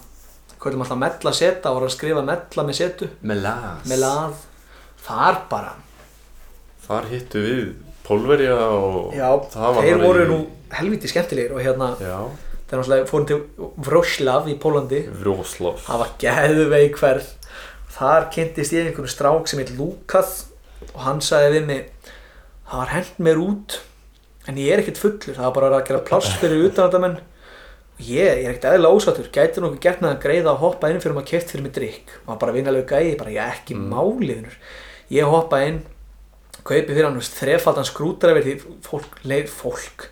hvað alltaf mella seta, voru að skrifa mella með setu. Melas með lað þar bara. Þar hittu við Pólverja og já, þeir voru í- nú helviti skemmtilegir og hérna Já, þeir náttúrulega fórum til Vroslav í Pólandi Vroslav það var geðveik hverð þar kynntist ég einhvern strák sem heit Lukas og hann sagði við mig það var hent mér út en ég er ekkert fullur, það var bara að gera pláss fyrir utanandamenn ég, ég er ekkert eðlilega ósáttur, gæti nokkuð gert með að greiða að hoppa inn fyrir maður keft fyrir mig drikk og hann bara vinalegu gæi, bara ég ekki mm. máliðinur ég hoppa inn kaupi fyrir hann þrefaldan skrúdræfir því fólk, leið fólk.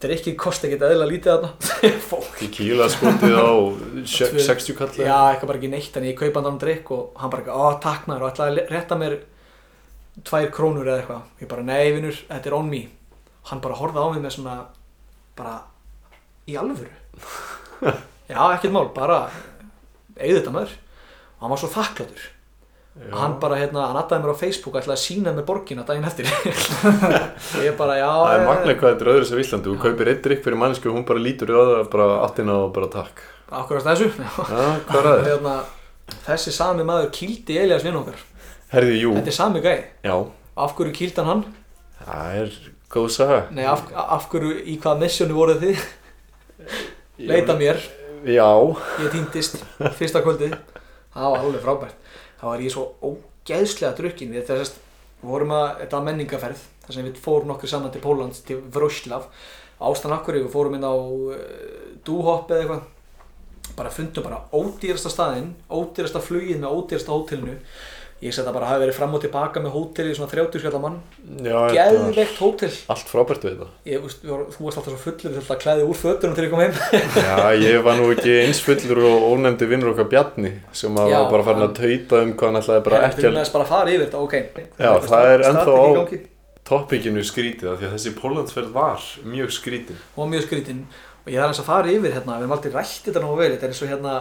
Drikkið kosti ekkert eðlilega lítið þarna. Fólk. Í kíla skotið á sjö- Tvö- 60 kall Já, eitthvað bara ekki neitt en ég kaupa hann um drikk og hann bara, ó takk maður og ætlaði að rétta mér tvær krónur eða eitthvað. Ég bara, nei vinur, þetta er on me. Hann bara horfði á mig með svona bara í alvöru já, ekkert mál, bara eigðu þetta maður. Og hann var svo þakkláttur. Já. hann bara, hérna, hann attaði mér á Facebook ætlaði að sína mér borgina daginn eftir. Ég bara, já Það er magna hvað þetta er öðru sem Íslandi. Þú kaupir eitt drikk fyrir mannsku og hún bara lítur í aða bara áttina og bara takk. Akkurat þessu. Já. Hérna, þessi sami maður kýldi Elias vinn okkar. Herði, þetta er sami gæi. Já. Af hverju kýldi hann hann? Það er góð saga. Nei, af, af hverju, í hvaða missjónu voruð þið? Leita mér, Já, ég týndist fyrsta kvöldið, það var alveg frábært. Þá var ég svo ógeðslega drukkin við þess að vorum að, þetta var menningaferð þar sem við fórum nokkur saman til Pólans til Vroslav, ástan akkur við fórum inn á uh, Dúhopp eða eitthvað. Bara fundum bara ódýrasta staðinn, ódýrasta flugið með ódýrasta hótelinu ég seti að bara hafi verið fram og tilbaka með hóteli í svona 30 skjallar mann, var geðveikt hótel allt frábært við þetta. ég, veist, vorum- þú varst alltaf svo fullur þú alltaf klæði úr fötunum þegar ég kom heim Já, ég var nú ekki eins fullur og ónefndi vinnur okkar Bjarni sem að Já, var bara farin að tauta um hvað hann ætlaði bara ekki að bara fara yfir þetta, ok Já, það er ennþá á- gangi. toppikinu skrítið því að þessi Póllandsferð var mjög skrítin. Var mjög skrítinn og ég þarf eins að fara yfir hérna, við erum aldrei rætt þetta nú vel, þetta er eins og hérna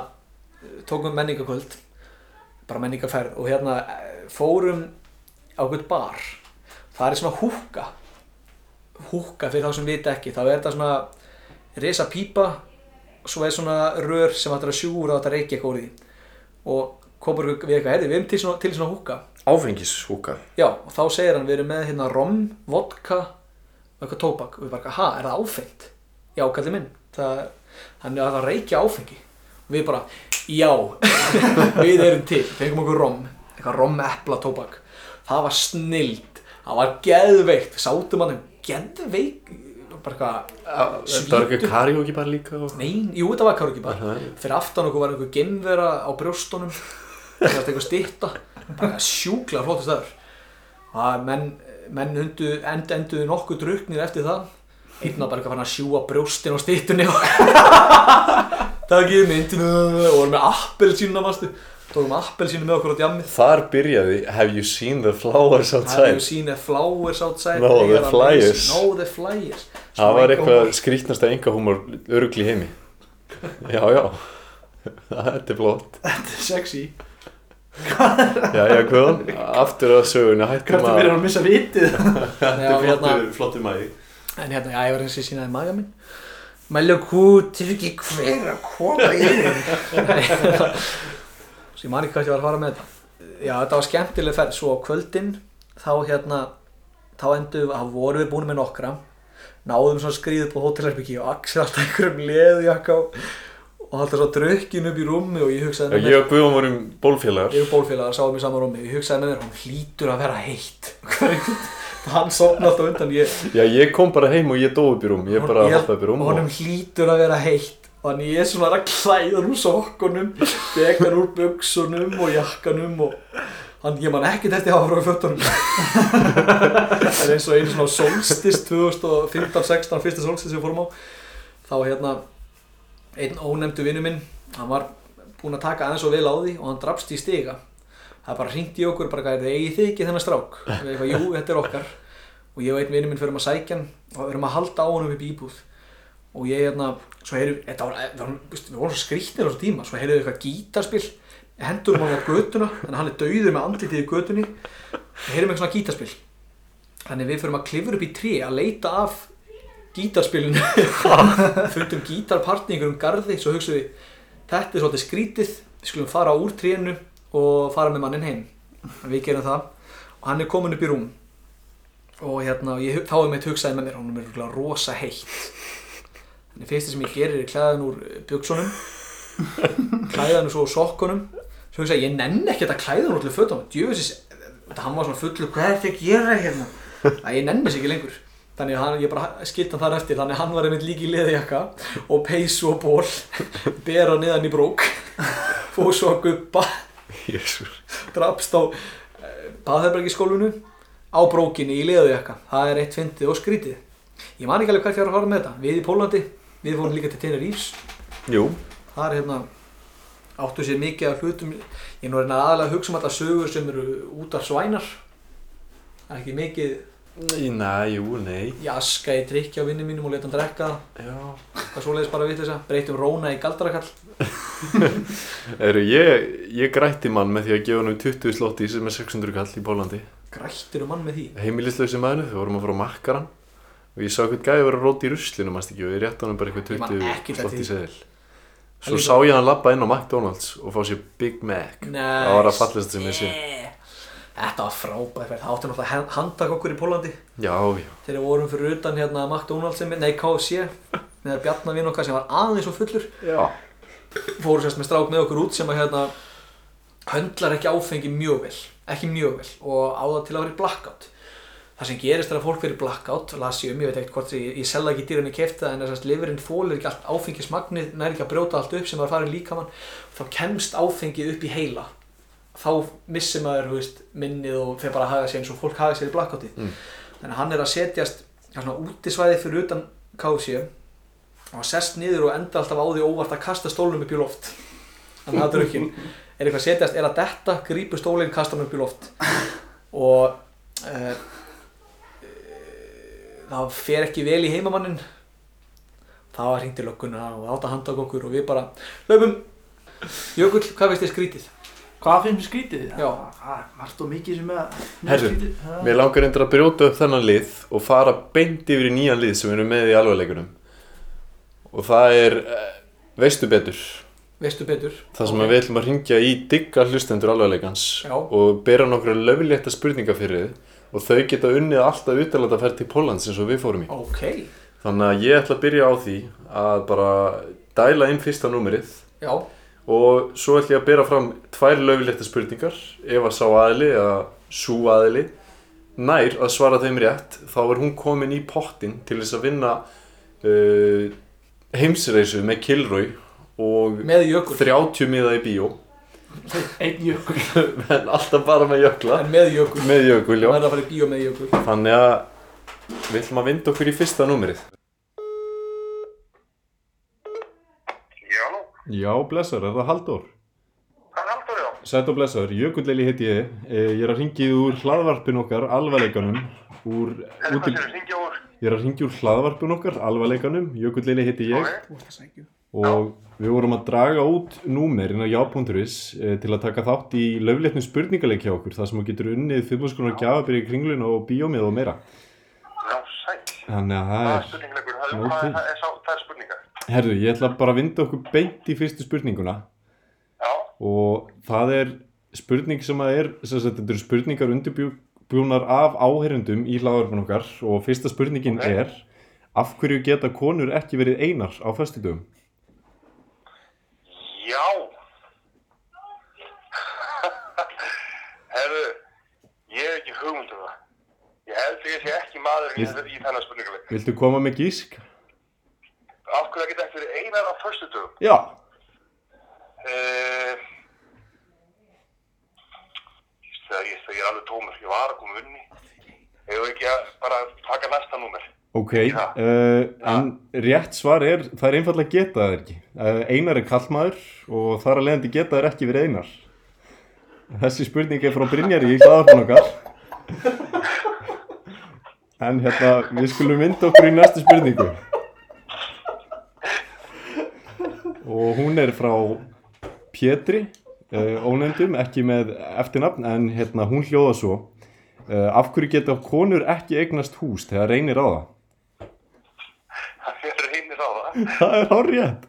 tókum menningakvöld bara menningaferð og hérna eh, fórum á eitthvað bar. Það er svona húka húka fyrir þá sem vita ekki. Þá er þetta svona risa pípa svo er svona rör sem hættir að sjúra og þetta reykja eitthvað úr því. Og komur við eitthvað, herði, við erum til svona, til svona húka Áfengishúka. Já, og þá segir hann, við erum með hérna rom, vodka og eitthvað tóbak. Og við bara, ha, er það áfengt? Já, kallið minn, það, hann er að það reykja áfengi. og við bara, já, við erum til, fengum okkur rom, eitthvað rom epla tóbak, það var snild, það var geðveikt, sátum hann, geðveik, bara eitthvað, Þetta var ekki karaoke bara líka og... Nei, jú, þetta var karaoke bar. Aha. Fyrir aftan okkur var einhver gemvera á brjóstunum. Það var eitthvað stytta. Bara sjúklega flottu staður. Það menn, menn undu, end, enduðu nokkuð druknir eftir það. Einn var bara eitthvað fann að sjúa brjóstin á styttunni. og Það ekki myndinu og voru með appelsínuna mástu Tókum appelsínu með okkur á djammið Þar byrjaði Have you seen the flowers Have outside? you seen the flowers outside No, the flyers. No, the flyers Það var eitthvað skrítnasta engahúmor örugli í heimi. Já, já. Þetta er flott. Þetta er sexy Já, já, hvað? Aftur að söguna, hættum Hvernig að... verður að missa vitið Þetta er hérna- flottur, flottur mæði. En hérna, já, ég var eins og sínaði maga minn Mælu kút, er ekki hver að koma yfir? Svo ég man ekki hvað ég var að fara með þetta. Já, þetta var skemmtileg ferð. Svo á kvöldin, þá hérna Þá endur, þá vorum við búin með nokkra. Náðum svona skrýð upp á hótelherbyggi Og Axel alltaf einhverjum leðujakka Og og alltaf svo drukkin upp í rúmi Og ég hugsaði með Ég og Guðjón vorum bólfélagar. Ég og bólfélagar sáum í sama rúmi Ég hugsaði með mér, hún hlýtur að vera heitt Hann sopna alltaf undan ég, Já, ég kom bara heim og ég dó upp í rúm. Ég bara hoppaði upp í rúm honum og... hlýtur að vera heitt. Þannig ég er svona að klæða úr sokkunum dekar úr buksunum og jakkanum og hann, ég man ekki þetta hafa frá fötunum. Það er eins og einu svona solstist 2015-16 fyrsta solstist sem við fórum á þá hérna einn ónefndu vinnu minn hann var búinn að taka aðeins og vel á því og hann drafst í stiga það bara hringt í okkur bara er þið eigið þið ekki þennan strák? Og við eitthvað, jú, þetta er okkar. Og ég og einn vinnu minn fyrir að sækja hann og við erum að halda á honum upp í íbúð. Og ég hérna, svo heyrðu, þetta var, við vorum, við vorum svo skrýtnir á þessu tíma, svo heyrðu eitthvað gítarspil, hendur hann á götuna, þannig að hann er dauður með andlitið í götunni, við heyrum eitthvað svona gítarspil, þannig við förum að klifra upp í tré að leita af gítarspilinu, fundum gítarpartni í einhverjum garði, svo hugsaum við, þetta er svolítið skrítið, við skulum fara úr trénu og fara með mannin heim, við gerum það. Og hann er komin upp í rúm. Og hérna, ég, þá er mitt hugsaði með mér, hún er örugglega rosa heitt. Þannig fyrsta sem ég gerir er klæðan úr bjöksunum klæðan úr svo sokkunum. Svo hugsa ég, ég nenn ekki að klæða hann úr fötunum. Djöfisins, þetta hann var svona fullur Hvað er þetta að gera hérna? að ég nenni þess ekki lengur. Þannig að hann, ég bara skilt hann þar eftir. Þannig að hann var einmitt líki í leðjakka og peysu og ból bera niðan í brók fóð svo að guppa Drafst á baðherbergiskólfinu á brókinni í leðjakka það er eitt fyndið og skrítið. Ég man ekki alveg hvað ég var að fara með þetta. Við í Pólandi, við fórum líka til Tenerífs Jú, það er hérna áttu sér mikið af hlutum. Ég er nú reyna aðalega að hugsa um þetta sögur sem eru út af svænar. Það er ekki mikið Næ, jú, nei. jaska í drikki á vinni mínum og leta hann drekka. Já. hvað svoleiðis bara vitt þess að breytum róna í galdarakall Eru, ég, ég grætti mann með því að gefa hann um 20 slótti sem er 600 kall í Pólandi. grættir um mann með því Heimilislausi maður, við vorum að fara á makkaran og ég sá eitthvað gæði að vera rót í ruslinu, mannst ekki, og ég rétti hann bara Ég eitthvað man 20 ekkert eftir slótti. Það Svo sá ég hann labba inn á McDonalds og fá sér Big Mac. Það var að fallast sem ég sé. Þetta var frábæð ferð. Það átti náttúrulega að handtaka okkur í Pólandi Já, já. þegar við vorum fyrir utan hérna McDonalds nei KFC með Bjarnar vinn okkar sem var aðeins og fullur. Já. fóru sérst með strák með okkur út sem að hérna höndlar ekki áfengi mjög vel ekki mjög vel og á það til að vera í blackout. Það sem gerist er að fólk verið í blackout las ég um, ég veit ekkert hvort ég, ég selða ekki dýrunni kefta en þess að liverinn þólir ekki allt áfengismagnið næri ekki að brjóta allt upp sem var að fara í líkamann. Þá kemst áfengið upp í heila þá missir maður veist, minnið og þeir bara haga sér eins og fólk haga sér í blackouti. Mm. þannig að hann er að setjast á svona útisvæði fyrir utan KFC og sest niður og enda alltaf á því óvart að kasta stólnum upp í loft. Þannig að drukkin er eitthvað að setjast, er að detta, grípur stólinn, kasta hann upp í loft. Og uh, það fer ekki vel í heimamannin það var hringt í lögguna og átt að handa okkur og við bara hlaupum. Jökull, hvað veist þið skrítið? Hvað finnst mér skrítið? Já. Það er margt og mikið sem er Herru, skrítið. Já. Mér langar endur að brjóta upp þennan lið og fara beint yfir í nýjan lið sem við erum með í alvarleikunum. Og það er, eh, veistu betur, Veistu betur? það sem að við ætlum að ringja í digga hlustendur alvarleikans Já. og bera nokkra löflétta spurningar fyrir þið og þau geta unnið alltaf utalanda að ferð til Póllands eins og við fórum í. Ok, Þannig að ég ætla að byrja á því að bara dæla inn fyrsta númerið já, og svo ætla ég að bera fram tvær löflétta spurningar. Ef að sá aðili eða sú aðili nær að svara þeim rétt þá er hún komin í pottin til þess að vinna uh, heimsreisu með Kilroy og með jökull 30 miða í bíó. Einn jökul. en alltaf bara með jökla. En með jökul, með jökull þannig að við ætlum að vinda okkur í fyrsta númerið Já, Já, blessar, er það Halldór? það er Halldór, já. Sætt og blessaður, Jökulleli heiti ég Eh, Ég er að ringið úr hlaðvarpin okkar, alvarleikanum úr, er að syngja úr. Ég er að ringið úr hlaðvarpin okkar, alvarleikanum Jökulleli heiti ég Ok. og við vorum að draga út númer inn á já.is eh, til að taka þátt í löflétnum spurningaleik hjá okkur þar sem þú getur unnið 5 skonar gjafabyrði kringlun og bíómið og meira Já, sæl. Þannig að það Það er er spurningleikur. Það er, til. er, er, er spurningar. Herðu, ég ætla bara að vinda okkur beint í fyrstu spurninguna Já, og það er spurning sem að er sem sagt, þetta eru spurningar undirbjúnar af áheyrendum í hlaðarfinn okkar og fyrsta spurningin Ok. er af hverju geta konur ekki verið einar á föstudöfum? já. Herru, ég hef ekki hugmynd um það. Ég held ég sé ekki maður í, Vil- í þennan spurningaleik. Viltu koma með gísk? Af hverju það geta verið einar á förstu dögum? Já. Uh, þegar ég, þegar ég er alveg tómur, ég var að koma unni. Hefur ekki að bara taka næsta númer. Ok, Já. uh, en rétt svar er, það er einfallega geta það ekki. Uh, einar er kallmaður og þar að leiðandi geta það ekki verið einar. Þessi spurning er frá Brynjari í hlaðarfinn okkar. En hérna, við skulum vinda okkur í næstu spurningu. Og hún er frá Pétri, uh, ónefndum, ekki með eftirnafn, en hérna, hún hljóða svo. Uh, af hverju geta konur ekki eignast hús þegar reynir á það? Það reynir á það. Það er rétt.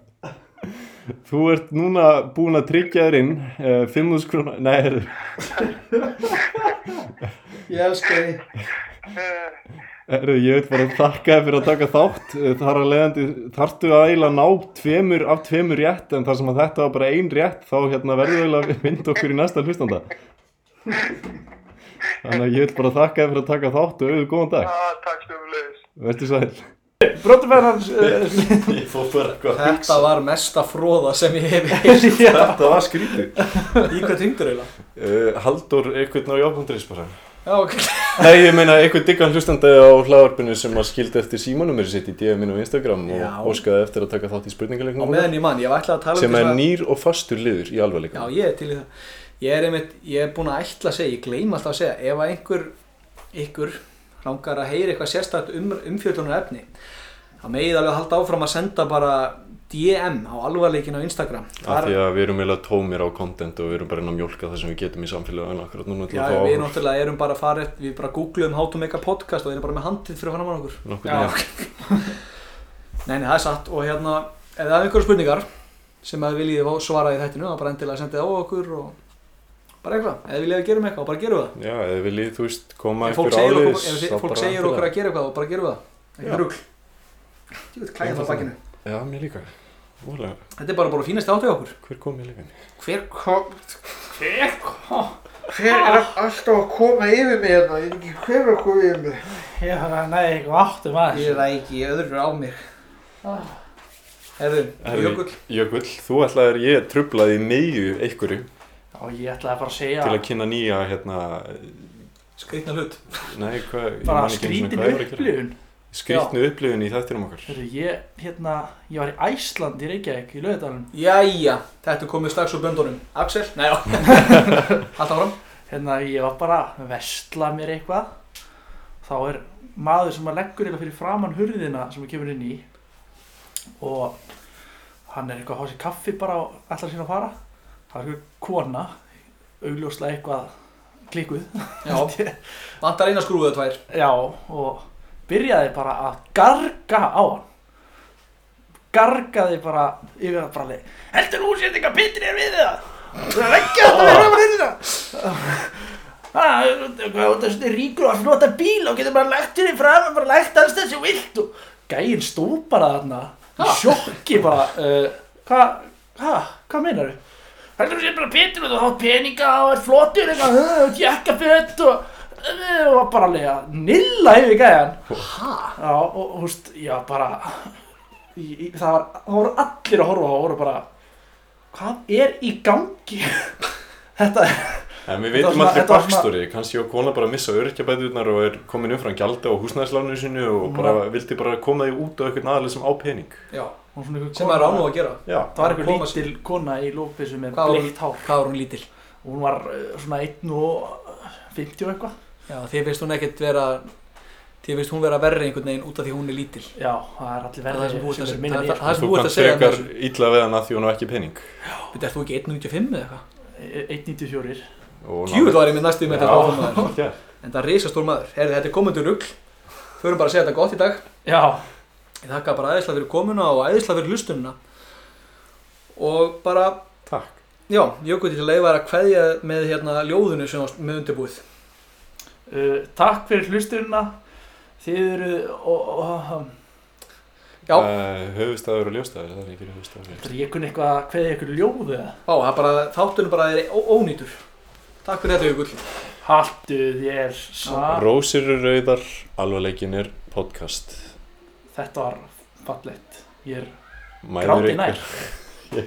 Þú ert núna búin að tryggja þér inn uh, 5.000 krónar, nei, heyrðu, Ég elska þið Uh, heyrðu, ég veit bara að þakka þér fyrir að taka þátt. Uh, Þar að leiðandi þarftu að eiginlega ná tveimur af tveimur rétt, en þar sem að þetta var bara ein rétt, þá hérna verður eiginlega að vinda okkur í næsta hlustanda. Þannig að ég vil bara þakka þér fyrir að taka þátt og auðvitað góðan dag. ah, takk stöfulegis. Verður sæl. Eitthvað Þetta var mesta fróða sem ég hef Þetta var skrítið. Í hvað tengdur eiginlega? Uh, Haldur einhvern á jábundris bara. Já, ok Nei, ég meina einhvern diggan hlustandi á hlaðvarpinu sem að skildi eftir símanumir sitt í DM-inu á Instagram og Já. óskaði eftir að taka þátt í Á spurningaleiknum meðan ég mann, ég var ætlað að tala um sem er nýr og fastur liður í Já, alvarleikum. ég er til í það. Ég er einmitt, ég er búinn að ætla að segja, ég gleym alltaf að segja, ef að einhver, ykkur, langar að heyra eitthvað sérstætt um, umfjöldunar efni, þá megið alveg að halda áfram að senda bara DM á alvarleikin á Instagram. Af því að við erum eiginlega tómir á content og við erum bara inn að mjólka það sem við getum í samfélaginu akkurat núna til Já, að fá við náttúrulega erum bara eftir- við bara googluðum how to make a podcast og við erum bara með handið fyrir hann á okkur. Nokkurn Já, veginn. Nei, nei, það er satt og hérna, ef það er einhverjum spurningar sem að viljið svara í þættinu, þá bara endilega sendið á okkur og bara eitthvað, ef þið viljið að gerum eitthvað, bara gerum við það. Já, eða viljið, þú veist, koma Ef fólk segir okkur, okkur að gera eitthvað, þá bara gerum við það. Ég veit klæðið á bakinu. Já, mér líka. Ólega, Þetta er bara bara fínast átt í okkur. hver kom í leikani? Hver kom? Hver kom? Hver er alltaf að koma yfir mig hérna? Ég veit ekki hver er að koma yfir mig. Já, nei, eitthvað áttu maður. Ég ræki öðru á mig. Herðu, Jökull. Jökull, þú ætlaðir ég trublaði miðju einhverju Já, ég ætlaði bara að segja til að kynna nýja, hérna, Skrýtna hlut. nei, hvað, ég bara ekki skrítin hvað ég var að gera. upplifun. Skrítnu upplifun í þættinum okkar. Heyrðu, ég, hérna, ég var í Æsland í Reykjavík í Laugadalum. Jæja, þetta komið strax úr böndunum. Axel? Nei, já. Alltaf fram. Hérna, ég var bara að vestla mér eitthvað. Þá er maður sem að leggur eitthvað fyrir framann hurðina sem við kemur inn í. Og hann er eitthvað að fá sér kaffi bara og ætlar sín að fara. Það er eitthvað kona, augljóslega eitthvað klikkuð. Já, vantar eina skrúið tvær. Já, og byrjaði bara að garga á hann. Gargaði bara yfir að bara leið. Heldur þú sér eitthvað pittir er við það? Það er ekki að það vera að hérna. Það er svona ríkur og að flota bíl og getur bara lagt þér í fram og bara lagt alls þessi vilt og gæinn stóð bara þarna í sjokki bara hvað, hva, hvað meinar þau? Heldur þú sér bara pittir og hátt peninga og er flottur eitthvað, uh, jakkafött og uh, og bara alveg að nilla yfir gæjan Hæ? Já, og þú veist, já, bara í, í, það, var, það voru allir að horfa og voru bara hvað er í gangi þetta er En við var veitum var svona- bakstóri, kannski á kona bara að missa örkjabæðurnar og er komin umfram gjalda á húsnæðisláninu sinu og bara var- vildi bara koma því út á eitthvað aðalega sem á pening. Já, sem er án og að gera. Já, það var Koma- lítil kona í með Hvað var- bleitt hár Hvað var hún lítil? og hún var uh, svona 1 og 50 og eitthvað Já, þið finnst hún ekkert vera, þið finnst hún vera verri einhvern veginn út af því hún er lítil. já, það er allir Það er verðið sem búið að- þú búið að kannst segja frekar þessu. illa við hann að því hún á ekki pening. Þetta er þú ekki 1.95 eða eitthvað? 1.94 Og Tjúvill var ég með næstu með þetta áfram maður. Já, En það er risastór maður. Herði, þetta er komendur rugl. Förum bara að segja þetta gott í dag. já, Ég þakka bara æðislega fyrir komuna og æðislega fyrir hlustununa. Og bara, takk. já, uh, takk fyrir hlusturina þið eru og, og, Já. Uh, höfustafur og ljóstafur, það er ekki höfustafur. Það er ég kunni eitthvað að kveðja ykkur ljóðu eða? Á, það er bara, þáttunum bara er ónýtur. Takk fyrir þetta Jökull. Haltu þér saman. Rósir rauðar, alvarleikin er podcast. Þetta var fallegt. Ég er Mæður gráti ykkur. nær.